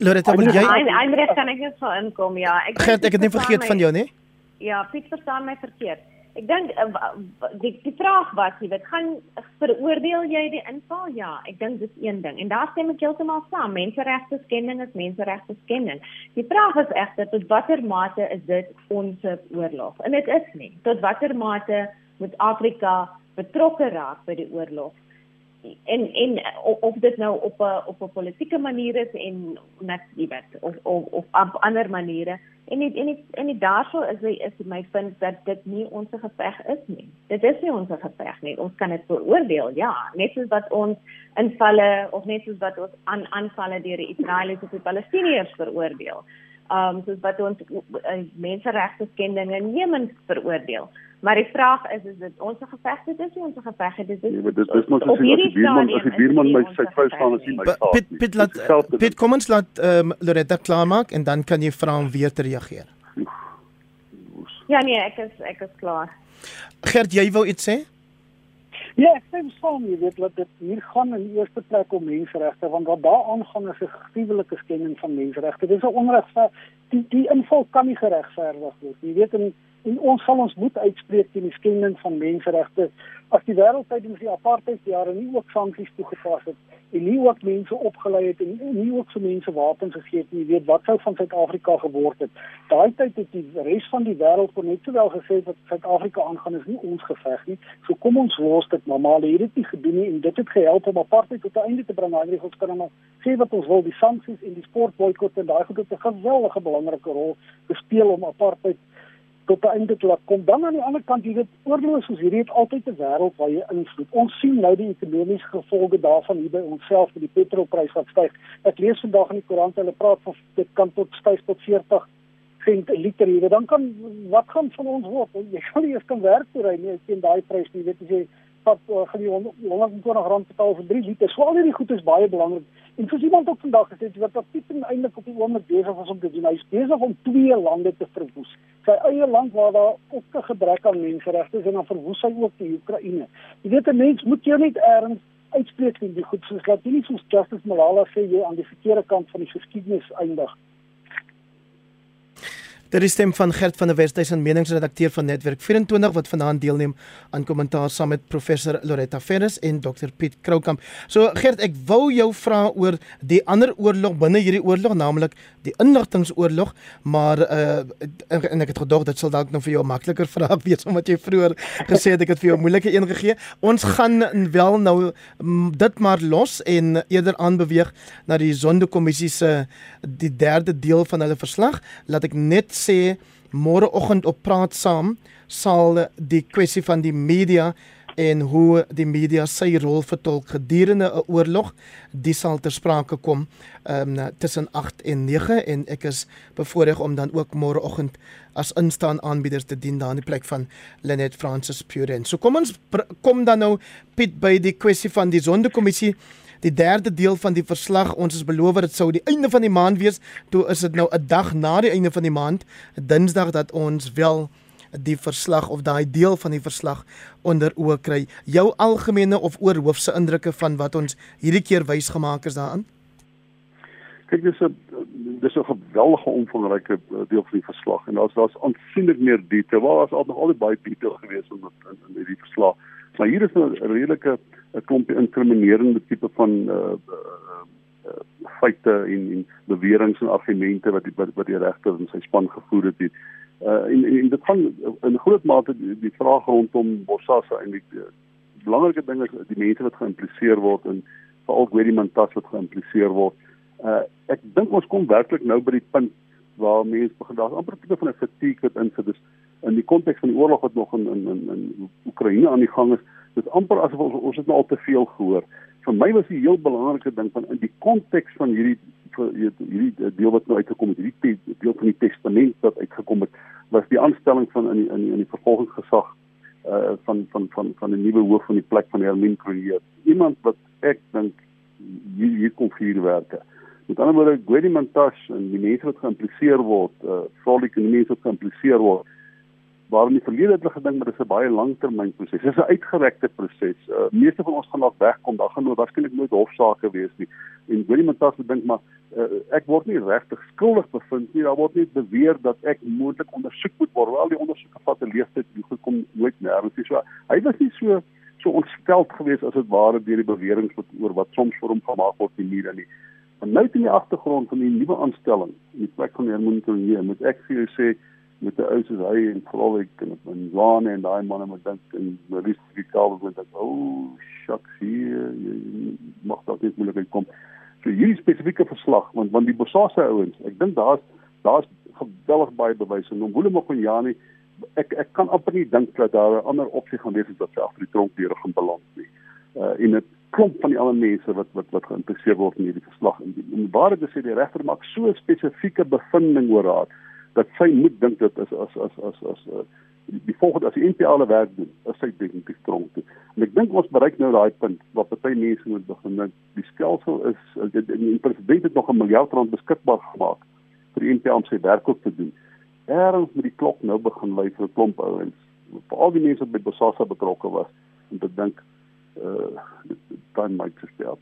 Loretta, wil jy Eindrig kan ek net so inkom, ja. Ek Gert, ek het net vergeet van jou, né? Ja, Piet verstaan my verkeerd. Ek dink eh, die die vraag was, jy weet, gaan veroordeel jy die inval? Ja, ek dink dis een ding. En daar stem ek heeltemal saam. Menseregte skending is menseregte skending. Die vraag is egter tot watter mate is dit ons oorlog? En dit is nie. Tot watter mate moet Afrika betrokke raak by die oorlog? en en of dit nou op 'n op 'n politieke manier is en net jy weet of of of op ander maniere en nie, en nie, en nie daarso is hy is my punt dat dit nie ons geveg is nie. Dit is nie ons geveg nie. Ons kan dit beoordeel, ja, net soos wat ons invalle of net soos wat ons aan aanvalle deur die Israeliese die Palestiniërs veroordeel. Um soos wat ons uh, menseregte skendinge in Jemen veroordeel. Maar die vraag is is dit ons geveg dit is nie ons geveg dit is nee, dit is mos as die buurman as die buurman my sy vrou staan as hy my saak Pit Pit laat Pit kom ons laat um, Loretta klaarmaak en dan kan jy vra om weer te reageer. Ja nee, ek is ek is klaar. Gert, jy wou iets sê? Ja, ek stem saam, jy weet dat dit hier gaan in eerste plek om menseregte want wat daar aangaan is 'n gruwelike skending van menseregte. Dit is 'n onregverdig die die inval kan nie geregverdig word. Jy weet in en ons sal ons moet uitspreek teen die skending van menseregte as die wêreld tydens die apartheidjare nie ook sanksies toegepas het en nie ook mense opgelei het en nie ook vir mense wapens gegee het nie, weet wat sou van Suid-Afrika geword het. Daai tyd het die res van die wêreld kon net sowel gesê dat Suid-Afrika aangaan is nie ons geveg nie. So kom ons los dit normaal. Hier het dit nie gedoen nie en dit het gehelp om apartheid tot 'n einde te bring. Hy het kan maar sê wat ons wil, die sanksies en die sportboikot en daai goed het 'n geweldige belangrike rol gespeel om apartheid tot 'n einde te laat kom. Dan aan die ander kant, jy weet, oorlog soos hierdie het altyd 'n wêreld waar jy invloed. Ons sien nou die ekonomiese gevolge daarvan hier by onsself met die petrolprys wat styg. Ek lees vandag in die koerant hulle praat van dit kan tot styg tot 40 sent per liter hier. Dan kan wat gaan van ons word? Jy gaan nie eens kan werk toe ry nie teen daai prys nie. Jy weet as jy wat uh, gaan jy 120 rand betaal vir 3 liter. So al hierdie goed is baie belangrik. En soos iemand ook vandag gesê het, wat Pieten eintlik op die oomblik besig was om te doen, hy is besig om twee lande te verwoes. Sy eie land waar daar ook 'n gebrek aan menseregte is en dan verwoes hy ook die Oekraïne. Jy weet 'n mens moet jou net erns uitspreek in die goed soos laat nie soos Justice Malala sê jy aan die verkeerde kant van die geskiedenis eindig. Dit is stem van Gert van der Westhuizen, meningsredakteur van Netwerk 24 wat vanaand deelneem aan kommentaar saam met professor Loretta Ferris en Dr Piet Kroukamp. So Gert, ek wou jou vra oor die ander oorlog binne hierdie oorlog, naamlik die inligtingoorlog, maar uh en ek het gedog dit sal dalk nou vir jou makliker vraag wees omdat jy vroeër gesê het ek het vir jou moeilike een gegee. Ons gaan wel nou dit maar los en eerder aanbeweeg na die Sondekommissie se die derde deel van hulle verslag. Laat ek net sê môreoggend op praat saam sal die kwessie van die media en hoe die media sy rol vertolk gedurende 'n oorlog dis sal ter sprake kom um, tussen 8 en 9 en ek is bevoorreg om dan ook môreoggend as instaan aanbieders te dien daar in die plek van Lenet Francis Puren. So kom ons kom dan nou Piet by die kwessie van die sondekommissie die derde deel van die verslag. Ons is beloof dit sou die einde van die maand wees. Toe is dit nou 'n dag na die einde van die maand, Dinsdag dat ons wel die verslag of daai deel van die verslag onder oë kry. Jou algemene of oorhoofse indrukke van wat ons hierdie keer wys gemaak is daarin? Kyk, dis 'n dis 'n geweldige omvangryke eh, deel van die verslag en daar's daar's aansienlik meer detail. Waar was al nog altyd baie detail geweest in, in hierdie verslag. Maar hier is 'n redelike 'n klompie inkriminerende tipe van uh, uh, uh feite en en beweringe en argumente wat die wat die regter in sy span gevoer het. Die, uh en, en dit gaan in groot mate die, die vraag rondom Bosasa eintlik die belangrike ding is die mense wat geïmpliseer word en veral Gwedi Mantas wat geïmpliseer word. Uh ek dink ons kom werklik nou by die punt waar mense begin daar amper tipe van 'n fatigue wat insit is in die konteks van die oorlog wat nog in in in, in Oekraïne aan die gang is dit amper asof ons ons het nou al te veel gehoor. Vir my was die heel belangrike ding van in die konteks van hierdie hierdie deel wat nou uitgekom het, hierdie deel van die testament wat uitgekom het, was die aanstelling van in die, in die, in die vervolgingsgesag uh van van van van 'n nuwe hoof van die plek van Hermin Kruger. Iemand wat ek dink hier hier kom vir werke. Met ander woorde, Gwedi Mantashe en die mense wat geïmpliseer word, uh veral die mense wat geïmpliseer word, waar in die verlede het hulle gedink maar dis 'n baie langtermynproses. Dis 'n uitgerekte proses. Uh, meeste van ons gaan dalk wegkom, daar gaan nou waarskynlik nooit hofsaake wees nie. En wil iemand tans dink maar uh, ek word nie regtig skuldig bevind nie. Daar word net beweer dat ek moontlik ondersoek moet word. Wel die ondersoeke vat 'n leeftyd, die goed kom nooit nêrens nie. So hy was nie so so ontsteld geweest as dit ware deur die beweringe wat oor wat soms vir hom gemaak word in die media nie. Maar nou die agtergrond van die nuwe aanstelling in die plek van Herman Tournier, moet ek vir jou sê met 'n ou soos hy en veral ek en en Juan en daai manne moet dink en Maurice Vical moet dink o oh, shucks hier jy mag dalk net moeilik kom. So hierdie spesifieke verslag want want die Bosasa ouens ek dink daar's daar's geweldig baie bewyse. En Mbule Mokonyane ek ek kan amper nie dink dat daar 'n ander opsie gaan wees as dat sy agter die tronk deur gaan beland nie. Uh en dit klomp van die ander mense wat wat wat geïnteresseerd word in hierdie verslag. En, en waar dit sê die regter maak so spesifieke bevinding oor haar dat sy moet dink dit is as as as as, as uh, die volgende as die NPA hulle werk doen, is sy definitief tronk toe. En ek dink ons bereik nou daai punt waar party mense moet begin dink die skelsel is die, die president het nog 'n miljard rand beskikbaar gemaak vir die NPA om sy werk op te doen. Erns met die klok nou begin lui vir klomp ouens, vir al die mense wat by Bosasa betrokke was om te dink uh might just be up.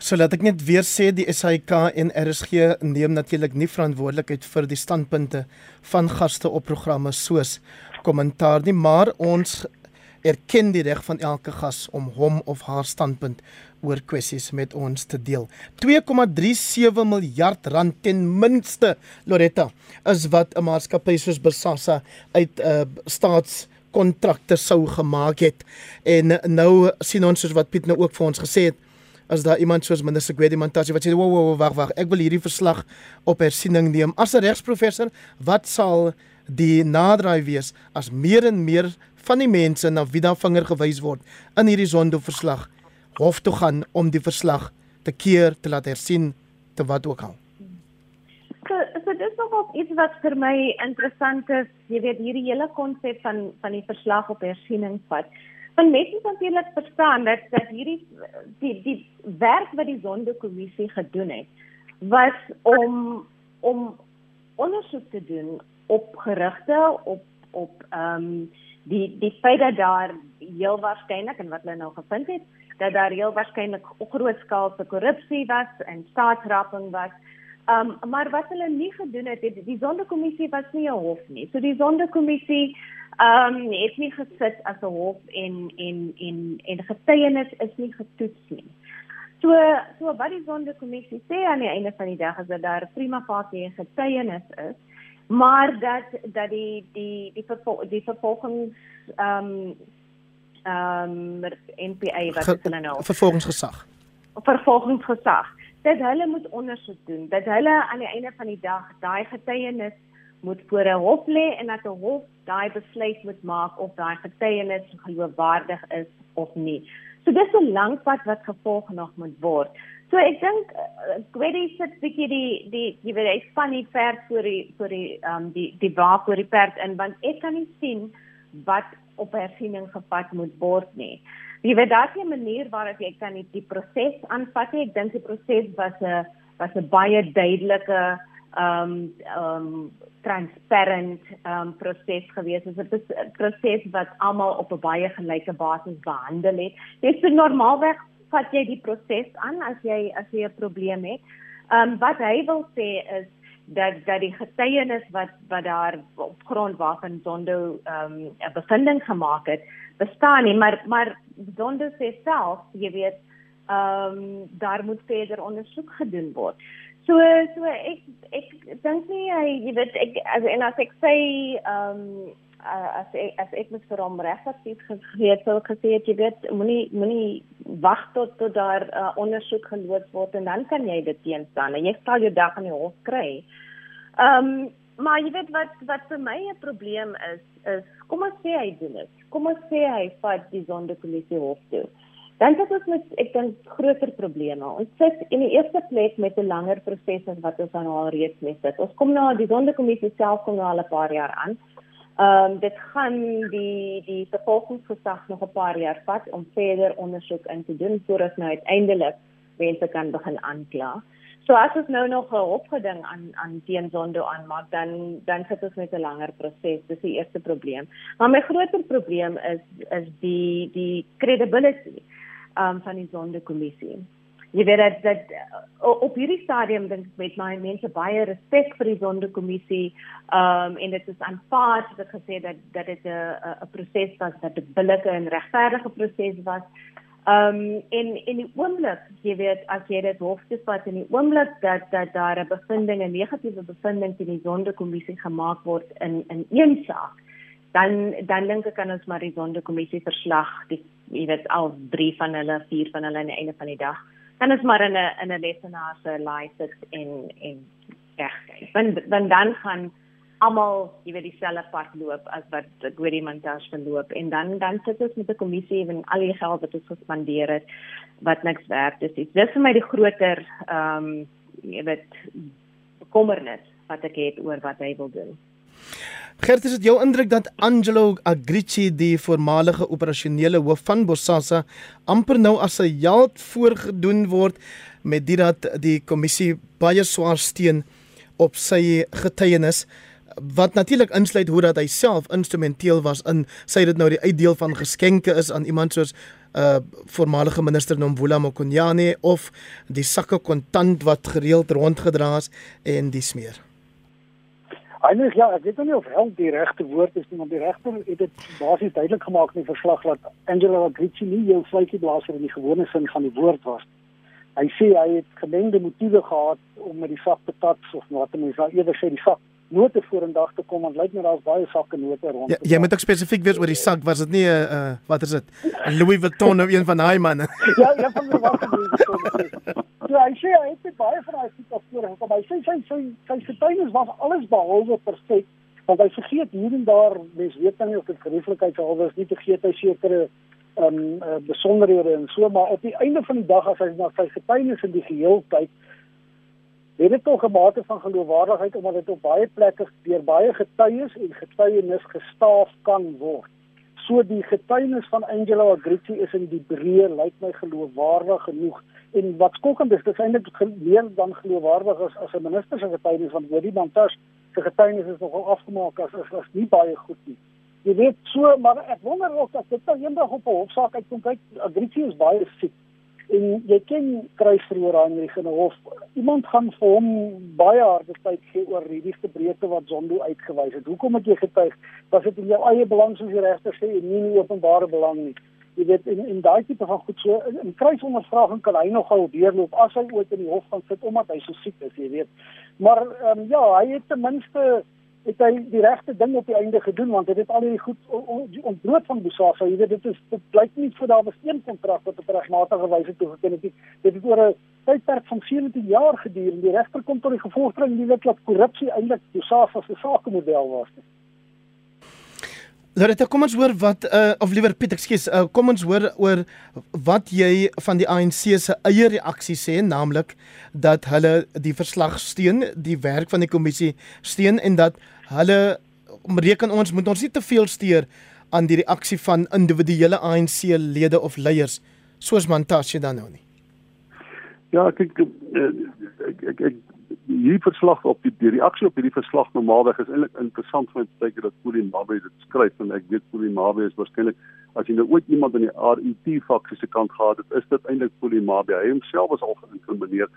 So laat ek net weer sê die SAK en RSG neem natuurlik nie verantwoordelikheid vir die standpunte van gaste op programme soos kommentaar nie, maar ons erken die reg van elke gas om hom of haar standpunt oor kwessies met ons te deel. 2,37 miljard rand ten minste Loretta is wat 'n maatskappy soos Besasa uit 'n uh, staatskontrakte sou gemaak het. En nou sien ons soos wat Piet nou ook vir ons gesê het as daar iemand soos minister Gwedi Mantashe wat sê wo wo wag wag ek wil hierdie verslag op hersiening neem as 'n regsprofessor wat sal die naderdraai wees as meer en meer van die mense na wie daar vinger gewys word in hierdie Zondo verslag hof toe gaan om die verslag te keer te laat hersien te wat ook al So, so dis nog op iets wat vir my interessant is. Jy weet hierdie hele konsep van van die verslag op hersiening vat. Want mense moet natuurlik verstaan dat dat hierdie die die werk wat die sondekommissie gedoen het was om om ondersoek te doen op gerigte op op ehm um, die die feit dat daar heel waarskynlik en wat hulle nou gevind het dat daar heel waarskynlik grootskaalse korrupsie was en staatsraping was. Ehm um, maar wat hulle nie gedoen het, het die sondekommissie was nie 'n hof nie. So die sondekommissie ehm um, het nie gesit as 'n hof en en en en getuienis is nie getoets nie. So so wat die sondekommissie sê aan die einde van die dag is dat daar prima facie getuienis is, maar dat dat die die die vervol, die vervolgings ehm um, ehm um, NPA wat is hulle nou? Vervolgingsgesag. Vervolgingsgesag. Dat hulle moet ondersoek doen, dat hulle aan die einde van die dag daai getuienis moet voor 'n hof lê en dat 'n hof daai besluit moet maak of daai getuienis geloofwaardig is of nie. So dis 'n lang pad wat gevolg nog moet word. So ek dink weet jy sit bietjie die die jy weet hy's van die perd voor die voor die ehm um, die die waak voor die perd in want ek kan nie sien wat op hersiening gevat moet word nie. Jy weet daar's 'n manier waarop jy kan die, die proses aanvat. Ek dink die proses was 'n was 'n baie duidelike um um transparant um proses gewees. Dit is 'n proses wat almal op 'n baie gelyke basis behandel het. Dit is normaalweg vat jy die proses aan as jy as jy 'n probleem het. Um wat hy wil sê is dat dat die getuienis wat wat daar op grond waarvan Zondo um 'n bevinding gemaak het, bestaan nie, maar maar Zondo sê self, jy weet, um daar moet verder ondersoek gedoen word. So so ek ek dink nie hy jy weet ek as en as ek sê ehm um, as ek, as ek met vir hom regtig gegee het sou gesê het jy weet moenie moenie wag tot tot daar uh, ondersoek geloods word en dan kan jy dit teenstaan en jy sal jou dag in die hof kry. Ehm um, maar jy weet wat wat vir my 'n probleem is is kom ons sê hy doen dit. Kom ons sê hy vat die sondekommissie hof toe dan het ons met ek dink groter probleme. Ons sit in die eerste plek met 'n langer proses as wat ons al reeds mee sit. Ons kom nou die sondekommissie self kom nou al 'n paar jaar aan. Ehm um, dit gaan die die vervolgingsgesag nog 'n paar jaar vat om verder ondersoek in te doen voordat nou uiteindelik mense kan begin aankla. So as ons nou nog 'n opgeding aan aan teen Zondo aanmaak, dan dan sit ons met 'n langer proses. Dis die eerste probleem. Maar my groter probleem is is die die credibility um, van die sondekommissie. Jy weet dat dat uh, op hierdie stadium dink ek met my mense baie respek vir die sondekommissie um en dit is aanvaar dat gesê dat dat dit 'n 'n proses was dat 'n billike en regverdige proses was. Um in in die oomblik jy weet as jy dit hof toe vat in die oomblik dat dat daar 'n bevinding 'n negatiewe bevinding teen die sondekommissie gemaak word in in een saak dan dan dink ek kan ons maar die sondekommissie verslag die jy weet al drie van hulle, vier van hulle aan die einde van die dag. Dan is maar in 'n in 'n lesenaar se laai sit en en reg. Want want dan gaan almal jy weet dieselfde pad loop as wat Gwedi Montage verloop en dan dan sit ons met 'n kommissie en al die geld wat ons gespandeer het wat niks werd is. Dit is vir my die groter ehm um, jy weet bekommernis wat ek het oor wat hy wil doen. Gert, is dit jou indruk dat Angelo Agrici, die voormalige operasionele hoof van Bosasa, amper nou as 'n held voorgedoen word met dit dat die kommissie baie swaar steen op sy getuienis wat natuurlik insluit hoe dat hy self instrumenteel was in sy dit nou die uitdeel van geskenke is aan iemand soos uh voormalige minister Nomvula Mokonyane of die sakke kontant wat gereeld rondgedra is en die smeer. Eindelik ja, ek weet nie of hel die regte woord is maar die regter het dit basies duidelik gemaak in die verslag dat Angela Gritzi nie jou vletjie blaaser in die gewone sin van die woord was. Hy sê hy het gemengde motiewe gehad om met die sak te tats of wat mense nou eerder sê die sak note vorendag te kom want lyk my daar's baie sakke note rond. Ja, jy moet ook spesifiek wees oor die sak, was dit nie 'n uh, uh, wat is dit? 'n Louis Vuitton of een van daai manne? ja, ja van die wat gedoen. Ja, hy sê hy het baie van daai tipe spore gekom. Hy sê sy sy sy getuienis was alles behalwe perfek want hy vergeet hier en daar mens weet nie of dit gerieflikheid sou wees nie te gee hy sekere ehm um, uh, besonderhede en so maar op die einde van die dag as hy na sy getuienis in die geheel kyk dit tog 'n mate van geloofwaardigheid omdat dit op baie plekke deur baie getuies en getuienis gestaaf kan word. So die getuienis van Angela Agrici is in die breë lyk my geloofwaardig genoeg en wat skokkend is, dit is eintlik meer dan geloofwaardig as as 'n minister se getuienis van Bodie Mantas se getuienis is nogal afgemaak as as, as nie baie goed nie. Jy weet so, maar ek wonder of dat dit nou eendag op 'n hofsaak uitkom kyk Agrici is baie siek en jy ken kruisverhoor aan die genoeg iemand gaan vir hom baie harde tyd gee oor hierdie gebreke wat Zondo uitgewys het. Hoekom het jy getuig? Was dit in jou eie belang soos die regter sê en nie in openbare belang nie? Jy weet in in daai tipe van goed so in kruisondervraging kan hy nogal deurloop as hy ooit in die hof gaan sit omdat hy so siek is jy weet. Maar um, ja hy het ten minste het hy die regte ding op die einde gedoen want hy het al die goed ontbloot van Bosasa. Jy weet dit is dit blyk nie vir daar was een kontrak wat op regmatige wyse toegeken het nie. Dit het oor 'n tydperk van 17 jaar geduur en die regter kom tot die gevolgtrekking dat korrupsie eintlik Bosasa se sakemodel was. Loretta, kom ons hoor wat uh, of liewer Piet, ekskuus, uh, kom ons hoor oor wat jy van die ANC se eie reaksie sê, naamlik dat hulle die verslag steun, die werk van die kommissie steun en dat hulle reken ons moet ons nie te veel steur aan die reaksie van individuele ANC lede of leiers soos Mantashe dan nou nie. Ja, ek ek ek, ek, ek hierdie verslag op die, die reaksie op hierdie verslag normaalweg is eintlik interessant om te kyk dat Puli Mabe dit skryf en ek weet Puli Mabe is waarskynlik as jy nou ooit iemand aan die RET faksie se kant gehad het, is dit eintlik Puli Mabe. Hy homself was al geïnkrimineer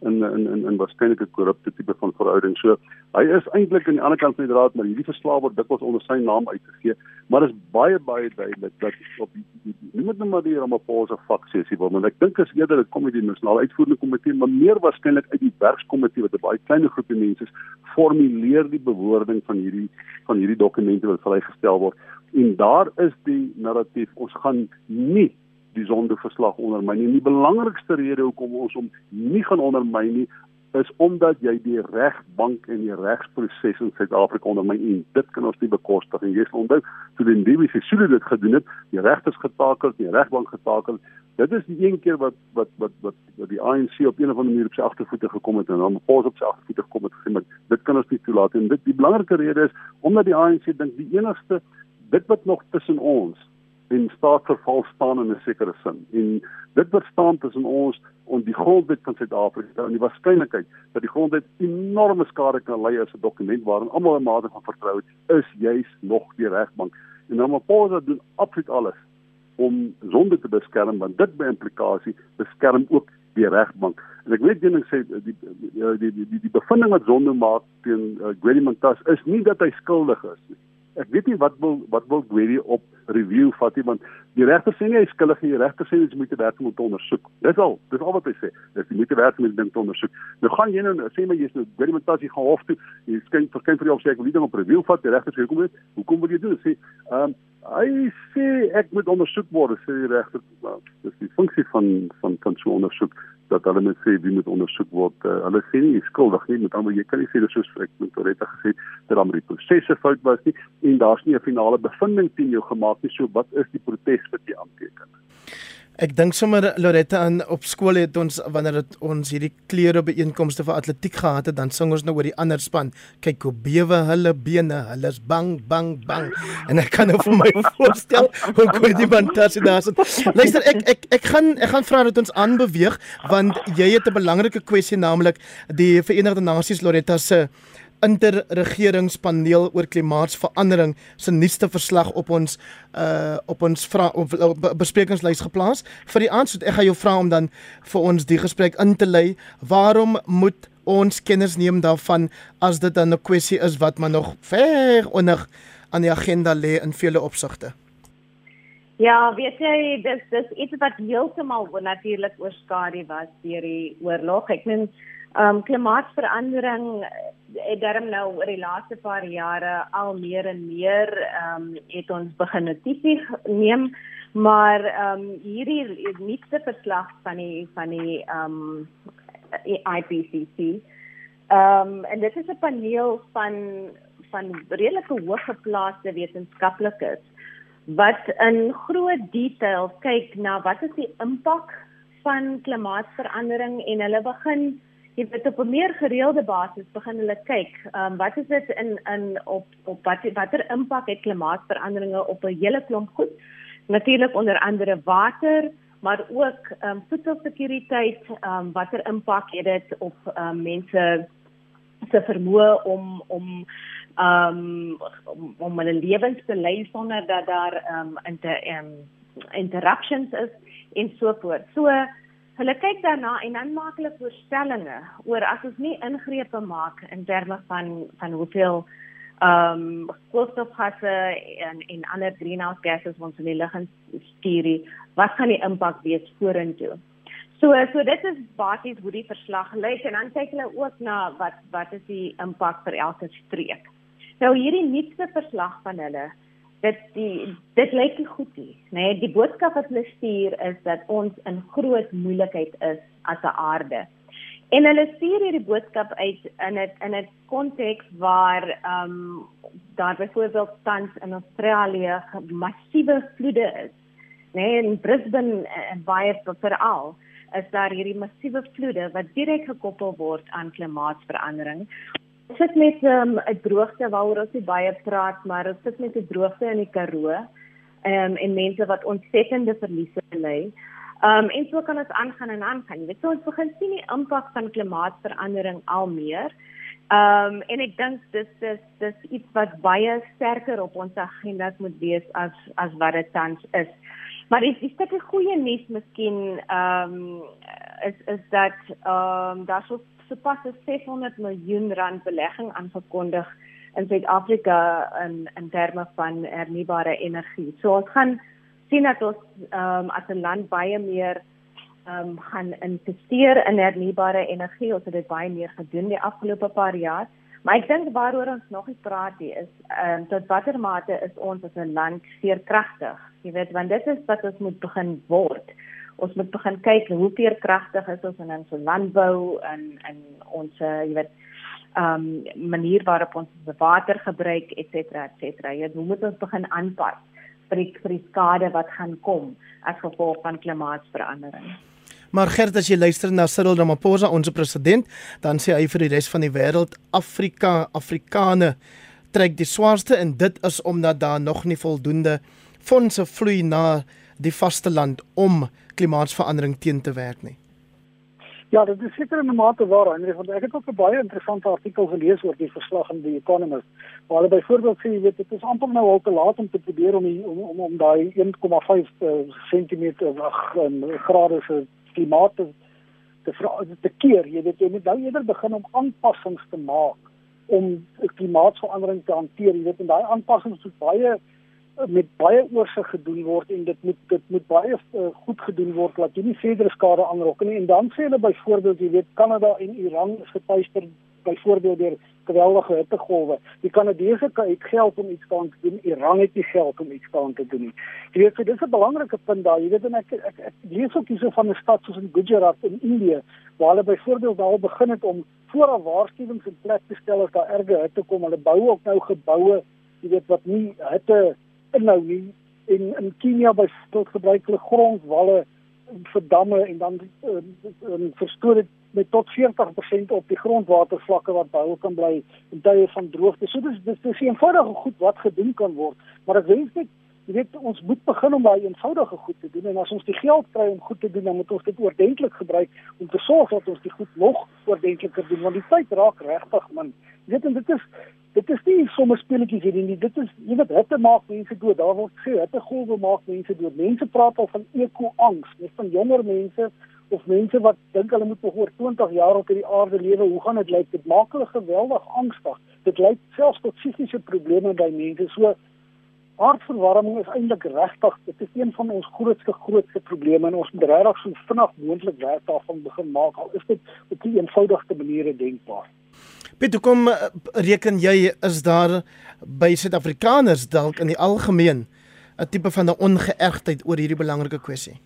in in in in waarskynlik 'n korrupte tipe van verhouding. So hy is eintlik aan die ander kant van die draad, maar hierdie verslaaf word dikwels onder sy naam uitgegee. Maar is baie baie duidelik dat op die niemand nou maar die Ramaphosa faksessie wil, maar ek dink is eerder dit kom uit die nasionale uitvoerende komitee, maar meer waarskynlik uit die werkskomitee wat 'n baie klein groepie mense is, formuleer die bewoording van hierdie van hierdie dokumente wat vrygestel word. En daar is die narratief, ons gaan nie die sondeverslag ondermyn. En die belangrikste rede hoekom ons hom nie gaan ondermyn nie, is omdat jy die regbank en die regsproses in Suid-Afrika ondermyn en dit kan ons nie bekostig en jy sal onthou toe die se sule dit gedoen het, die regters getakel, die regbank getakel. Dit is die een keer wat wat wat wat, wat die ANC op een of ander manier op sy agtervoete gekom het en dan pas op sy agtervoete gekom het gesê dit kan ons nie toelaat en dit die belangrike rede is omdat die ANC dink die enigste dit wat nog tussen ons en staatsverval staan in 'n sekere sin. En dit wat staan tussen ons en die grondwet van Suid-Afrika en die waarskynlikheid dat die grondwet enorme skade kan lei as 'n dokument waarin almal 'n mate van vertrou het, is juis nog die regbank. En nou maar Paul doen absoluut alles om sonde te beskerm want dit by implikasie beskerm ook die regbank. En ek weet jy sê die die die die, die bevinding wat sonde maak teen uh, Gwedi Mantas is nie dat hy skuldig is nie ek weet nie wat wil wat wil Gwedi op review vat nie want die regter sê nie hy skuldig nie die regter sê dit moet werk om te ondersoek. Dis al dis al wat hy sê dis moet werk om die ding te ondersoek. Nou gaan jy nou sê maar jy's nou Gwedi moet as jy gaan hof toe jy skyn verskyn vir jou sê ek wil die ding op review vat die regter sê hoekom dit hoekom wil jy doen? Sê ehm um, hy sê ek moet ondersoek word sê die regter dis die funksie van van van so ondersoek dat hulle net sê wie moet ondersoek word. Uh, hulle sê nie skuldig nie, met ander jy kan nie sê dis soos ek met Toretta gesê dat dan die prosesse fout was nie en daar's nie 'n finale bevinding teen jou gemaak nie. So wat is die protes wat jy aanteken? Ek dink sommer Loretta aan op skool het ons wanneer dit ons hierdie kleure by einkomste vir atletiek gehad het, dan sing ons nou oor die ander span. Kyk hoe bewe hulle bene, hulle is bang, bang, bang. En ek kan nou vir my voorstel hoe goed die fantasie daar is. Luister, ek ek ek gaan ek gaan vra dat ons aanbeweeg want jy het 'n belangrike kwessie naamlik die Verenigde Nasies Loretta se interregeringspaneel oor klimaatsverandering se nuutste verslag op ons uh op ons vra op, op besprekingslys geplaas vir die aansoek. Ek gaan jou vra om dan vir ons die gesprek in te lei. Waarom moet ons kennis neem daarvan as dit dan 'n kwessie is wat maar nog ver onder aan die agenda lê in vele opsigte? Ja, weet jy, dis dis iets wat heeltemal natuurlik oorskadu was deur die oorlog. Ek meen um, klimaatsverandering het darm nou oor die laaste paar jare al meer en meer um, het ons begin notisie neem maar um, hierdie nuutste verslag van die van die um, IPCC um, en dit is 'n paneel van van redelike hooggeplaaste wetenskaplikes wat in groot detail kyk na wat is die impak van klimaatsverandering en hulle begin jy weet op 'n meer gereelde basis begin hulle kyk, ehm um, wat is dit in in op op wat watter impak het klimaatsveranderinge op 'n hele klomp goed? Natuurlik onder andere water, maar ook ehm um, voedselsekuriteit, ehm um, watter impak het dit op ehm um, mense se vermoë om om ehm um, om, hulle lewens te lei sonder dat daar ehm um, inter um, interruptions is en so voort. So Hulle kyk daarna en dan maak hulle voorstellings oor as ons nie ingrepe maak in terme van van hoeveel ehm um, koolstofgasse en en ander greenhouse gases ons in die lug stuur, wat gaan die impak wees vorentoe? So so dit is basies hoe die verslag lyk en dan kyk hulle ook na wat wat is die impak vir elke streek. Nou hierdie nuutste verslag van hulle dit die dit lyk nie goed nie, nê? Nee, die boodskap wat hulle stuur is dat ons in groot moeilikheid is as 'n aarde. En hulle stuur hierdie boodskap uit in 'n in 'n konteks waar ehm um, daar byvoorbeeld tans in Australië massiewe vloede is. Nê, nee, in Brisbane en baie veral is daar hierdie massiewe vloede wat direk gekoppel word aan klimaatsverandering sit met ehm, 'n um, droogte waaroor ons baie praat, maar ons sit met 'n droogte in die Karoo. Ehm um, en mense wat ontsettende verliese ly. Ehm um, en so kan ons aangaan en aangaan. Jy weet, so ons begin sien die impak van klimaatsverandering al meer. Ehm um, en ek dink dis dis dis iets wat baie sterker op ons agenda moet wees as as wat dit tans is. Maar is is dit 'n goeie nuus miskien ehm um, is is dat ehm um, daar so sopas 'n 600 miljoen rand belegging aangekondig in Suid-Afrika in in terme van hernubare energie. So ons gaan sien dat ons ehm um, as 'n land baie meer ehm um, gaan investeer in hernubare energie. Ons het dit baie meer gedoen die afgelope paar jaar. Maar ek dink waaroor ons nog nie praat nie is ehm um, tot watter mate is ons as 'n land veerkragtig? Jy weet, want dit is wat ons moet begin word ons moet begin kyk hoe veerkragtig is ons in ons landbou en en ons jy weet ehm um, manier waarop ons water gebruik et cetera et cetera. Jy moet moet ons begin aanpas vir die vir die skade wat gaan kom as gevolg van klimaatsverandering. Maar Gert as jy luister na Cyril Ramaphosa ons president, dan sê hy vir die res van die wêreld Afrika, Afrikane trek die swaarste en dit is omdat daar nog nie voldoende fondse vloei na die vasteland om klimaatsverandering teen te werk nie. Ja, dit is seker 'n mate waar, Henry, want ek het ook 'n baie interessante artikel gelees oor die verslag in die Economist. Waar hulle byvoorbeeld sê, jy weet, dit is amper nou al te laat om te probeer om om om, om daai 1,5 cm ag grade se klimaat te te, te keer. Jy weet, jy moet nou eerder begin om aanpassings te maak om klimaatsverandering te hanteer. Jy weet, en daai aanpassings moet baie met baie oorsig gedoen word en dit moet dit moet baie uh, goed gedoen word dat jy nie verdere skade aanrok nie en dan sê hulle byvoorbeeld jy weet Kanada en Iran is getuister byvoorbeeld deur geweldige hittegolwe. Die Kanadese het geld om iets te doen, Iran het nie geld om iets aan te doen nie. Jy weet so dis 'n belangrike punt daar. Jy weet en ek ek, ek, ek lees ook hierso van 'n stad soos in Gujarat in Indië waar hulle byvoorbeeld daar begin het om vooraf waarskuwings in plek te stel as daar erge hitte kom. Hulle bou ook nou geboue, jy weet wat nie hitte inhou nie en in Kenia byvoorbeeld gebruik hulle grondwalle vir damme en dan uh, verstoor dit met tot 40% op die grondwatervlakke wat behou kan bly in tye van droogte. So dis dis is eenvoudige goed wat gedoen kan word, maar ek wens net Jy weet ons moet begin om baie eenvoudige goed te doen en as ons die geld kry om goed te doen, dan moet ons dit oordentlik gebruik om te sorg dat ons die goed nog oordentliker doen want die tyd raak regtig man. Jy weet en dit is dit is nie sommer speletjies hierdie nie. Dit is jy weet hitte maak mense dood. Daar word sê hitte golwe maak mense dood. Mense praat al van eko-angs, net van jonger mense of mense wat dink hulle moet nog oor 20 jaar op hierdie aarde lewe. Hoe gaan dit lyk? Dit maak hulle geweldig angstig. Dit lei selfs tot psigiese probleme by mense. So hartverwarming is eintlik regtig dit is een van ons grootste grootste probleme en ons moet regtig so vinnig moontlik werk daarvan begin maak al is dit op die eenvoudigste maniere denkbaar. Piet, hoe kom eh, reken jy is daar by Suid-Afrikaners dalk in die algemeen 'n tipe van 'n ongeërgdheid oor hierdie belangrike kwessie?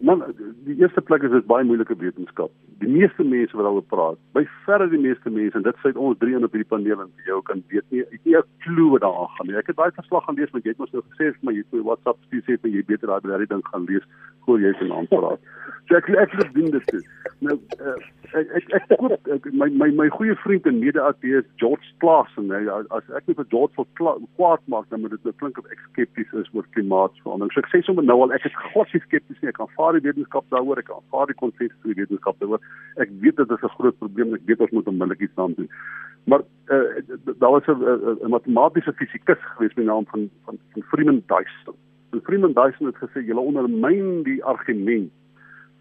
Man, die eerste plek is dit baie moeilike wetenskap. Die meeste mense wat daaroor praat, by verre die meeste mense en dit sê ons drie in op hierdie paneel en jy kan weet nie, ek het nie 'n klou wat daar aangaan nie. Ek het daai verslag gaan lees, maar jy het mos nou gesê vir my jy moet WhatsApp stuur sê vir jy beter daai daai ding gaan lees voor jy se naam praat. So ek ek het doen dit. Toe. Nou uh, ek ek ek, ek, ek my my my goeie vriend en mede-ateës George Klassen, hy as ek net vir George wil kwaad maak, dan moet dit nou klink of ek skepties is oor klimaatsverandering. So ek sê sommer nou al ek is glad nie skepties nie. Ek aanvaar die wetenskap daaroor, ek aanvaar die konsep van die wetenskap daaroor. Ek weet dit is 'n groot probleem, ek weet ons moet onmiddellik iets aan doen. Maar uh, daar was 'n matematiese fisikus gewees met die naam van van van Freeman Dyson. En Freeman Dyson het gesê jy ondermyn die argument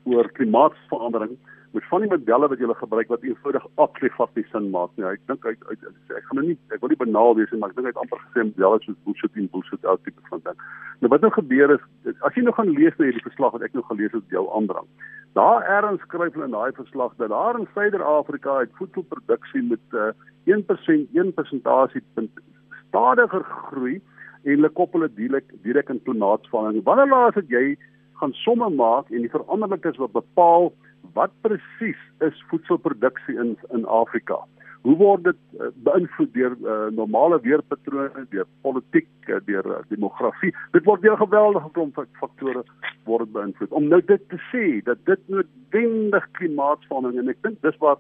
oor klimaatsverandering met van die modelle wat jy gebruik wat eenvoudig absoluut nie sin maak nie. Ek dink uit uit ek gaan nou nie ek wil nie banaal wees nie, maar ek dink uit amper gesê modelle soos bullshit en bullshit out tipe van ding. Nou wat nou gebeur is as jy nou gaan lees na hierdie verslag wat ek nou gelees het jou aandrang. Daar erns skryf hulle in daai verslag dat daar in Suider-Afrika het voedselproduksie met uh, 1% 1% stadiger groei en hulle koppel dit direk direk in klimaatsverandering. Wanneer laas het jy gaan somme maak en die veranderlikes wat bepaal wat presies is voedselproduksie in in Afrika? Hoe word dit uh, beïnvloed deur uh, normale weerpatrone, deur politiek, uh, deur uh, demografie? Dit word deur geweldige klomp faktore word beïnvloed. Om nou dit te sê dat dit noodwendig klimaatsverandering en ek dink dis waar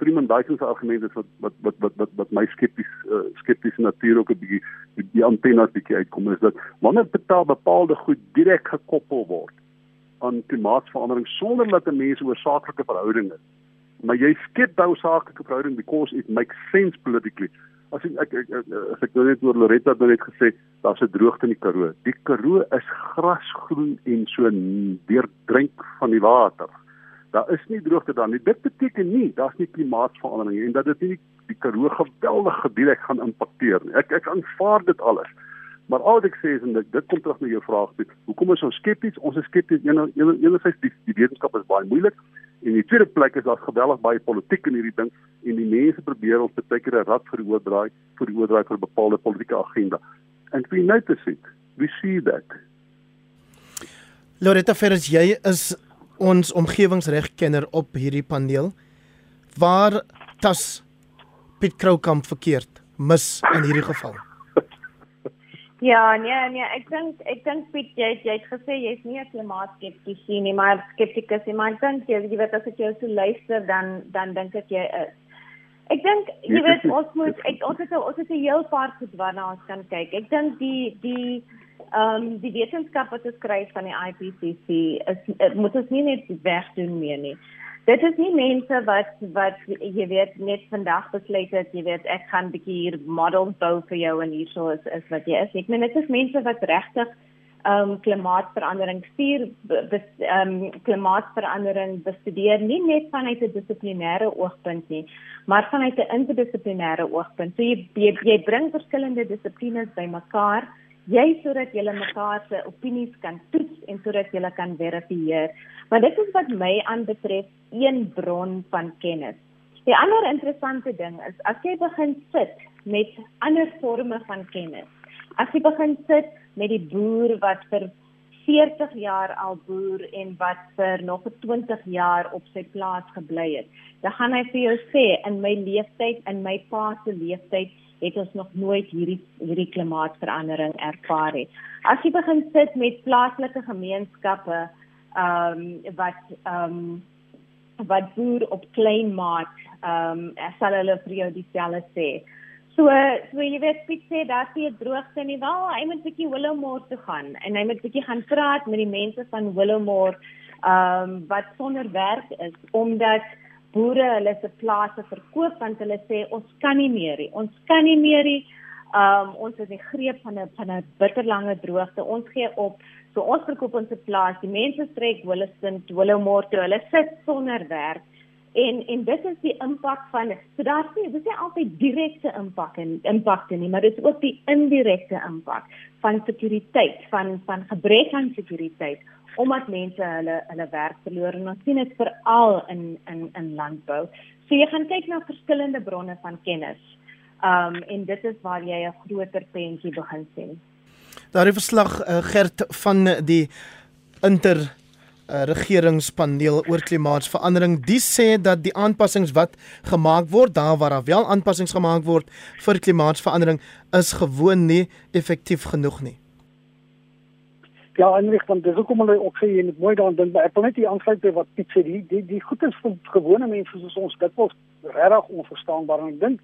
Freeman Dyson se argument is wat wat wat wat wat, wat my skepties uh, skeptiese natuur ook 'n bietjie die, die antennes bietjie uitkom is dat wanneer betaal bepaalde goed direk gekoppel word aan klimaatsverandering sonder dat 'n mens oorsaaklike verhouding het maar jy skep daai saaklike verhouding because it makes sense politically. As ek ek, ek as ek nou net oor Loretta nou net gesê, daar's 'n droogte in die Karoo. Die Karoo is grasgroen en so deurdrink van die water. Daar is nie droogte daar nie. Dit beteken nie daar's nie klimaatsverandering en dat dit nie die Karoo geweldig direk gaan impakteer nie. Ek ek aanvaar dit alles. Maar al wat ek sê is en dit, dit kom terug na jou vraag toe. Hoekom is ons skepties? Ons is skepties enerzijds die, die wetenskap is baie moeilik en die tweede plek is daar geweldig baie politiek in hierdie ding en die mense probeer ons baie keer 'n rad vir die oordraai vir die oordraai vir 'n bepaalde politieke agenda. And we notice it. We see that. Loretta Ferris, jy is ons omgewingsregkenner op hierdie paneel. Waar tas Piet Kroukamp verkeerd mis in hierdie geval? Ja, nee, nee, ek dink ek dink Piet jy jy het gesê jy's nie 'n klimaatskeptikus nie, maar skeptikus, maar ek dink jy, jy weet as ek jou so luister dan dan dink ek jy is. Ek dink jy weet ons moet ek ons het ons het 'n heel paar goed waarna ons kan kyk. Ek dink die die ehm um, die wetenskap wat ons skryf van die IPCC is moet ons nie net wegdoen meer nie dit is nie mense wat wat jy weet net vandag besluit het jy weet ek gaan 'n bietjie hier models bou vir jou en hierso is is wat jy is. Ek meen dit is mense wat regtig ehm um, klimaatsverandering stuur ehm um, klimaatsverandering bestudeer nie net vanuit 'n dissiplinêre oogpunt nie maar vanuit 'n interdissiplinêre oogpunt. So jy jy, jy bring verskillende dissiplines bymekaar jy sodat jy mekaar se opinies kan toets en sodat jy kan verifieer. Maar dit is wat my aanbetref een bron van kennis. Die ander interessante ding is as jy begin sit met ander forme van kennis. As jy begin sit met die boer wat vir 40 jaar al boer en wat vir nog 20 jaar op sy plaas gebly het, dan gaan hy vir jou sê in my leeftyd, in my pa se leeftyd het ons nog nooit hierdie hierdie klimaatsverandering ervaar nie. As jy begin sit met plaaslike gemeenskappe ehm um, wat ehm um, wat boer op klein maat ehm um, sal hulle vir jou dieselfde sê. So so jy weet Piet sê sien 'n droogte nie wel hy moet bietjie Willowmore toe gaan en hy moet bietjie gaan praat met die mense van Willowmore ehm um, wat sonder werk is omdat boere hulle se plase verkoop want hulle sê ons kan nie meer nie. Ons kan nie meer nie. Um, ons is in greep van 'n van 'n bitterlange droogte. Ons gee op. So ons verkoop ons plaas. Die mense trek Williston Willowmore toe. Hulle sit sonder werk. En en dit is die impak van so daar's nie dis nie altyd direkte impak en impakte nie, maar dit is ook die indirekte impak van sekuriteit, van van gebrek aan sekuriteit omdat mense hulle hulle werk verloor en ons sien dit veral in in in landbou. So jy gaan kyk na verskillende bronne van kennis. Um en dit is waar jy 'n groter prentjie begin sien. Daar is verslag uh, Gert van die inter uh, regeringspaneel oor klimaatsverandering. Die sê dat die aanpassings wat gemaak word, daar waar daar wel aanpassings gemaak word vir klimaatsverandering, is gewoon nie effektief genoeg nie. Ja, en ek van dis hoekom hulle ook sê jy moet mooi daaraan dink, maar ek wil net die aansluit by wat Piet sê, die die die goed is vir gewone mense soos ons dit was regtig onverstaanbaar en ek dink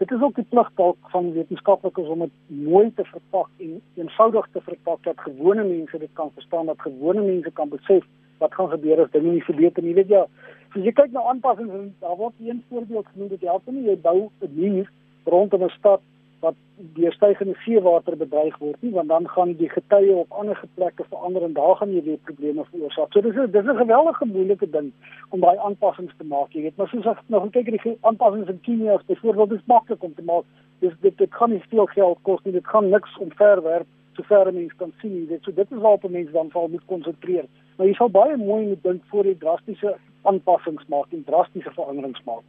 dit is ook die plig dalk van wetenskaplikes om dit mooi te verpak en eenvoudig te verpak dat gewone mense dit kan verstaan, dat gewone mense kan besef wat gaan gebeur as dinge nie verbeter nie. Jy weet ja, as jy kyk na aanpassings daar word een voorbeeld genoem dat jy help nie jy bou 'n muur rondom 'n stad wat deur stygende seewater bedreig word nie, want dan gaan die getye op ander plekke verander en daar gaan jy weer probleme veroorsaak. So dis 'n dis 'n geweldige moeilike ding om daai aanpassings te maak. Jy weet, maar soos ek nog kyk die aanpassings in Kenia is byvoorbeeld dis maklik om te maak. Dis dit dit kan nie veel geld kos nie. Dit gaan niks omverwerp so ver mense kan sien. Dit so dit is waarop mense dan val moet konsentreer. Maar jy sal baie mooi moet dink voor jy drastiese aanpassings maak en drastiese veranderings maak.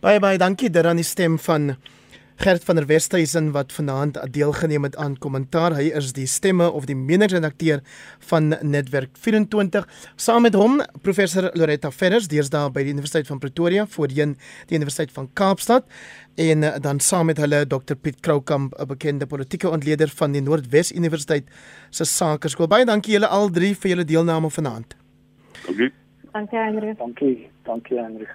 Baie baie dankie dat aan die stem van Gert van der Westhuizen wat vanaand deelgeneem het aan kommentaar. Hy is die stemme of die meningsredakteur van Netwerk 24. Saam met hom professor Loretta Ferris, deesdae by die Universiteit van Pretoria, voorheen die Universiteit van Kaapstad en dan saam met hulle Dr Piet Kroukamp, 'n bekende politieke ontleder van die Noordwes Universiteit se Sakeskool. Baie dankie julle al drie vir julle deelname vanaand. Dankie. Dankie Hendrik. Dankie. Dankie Hendrik.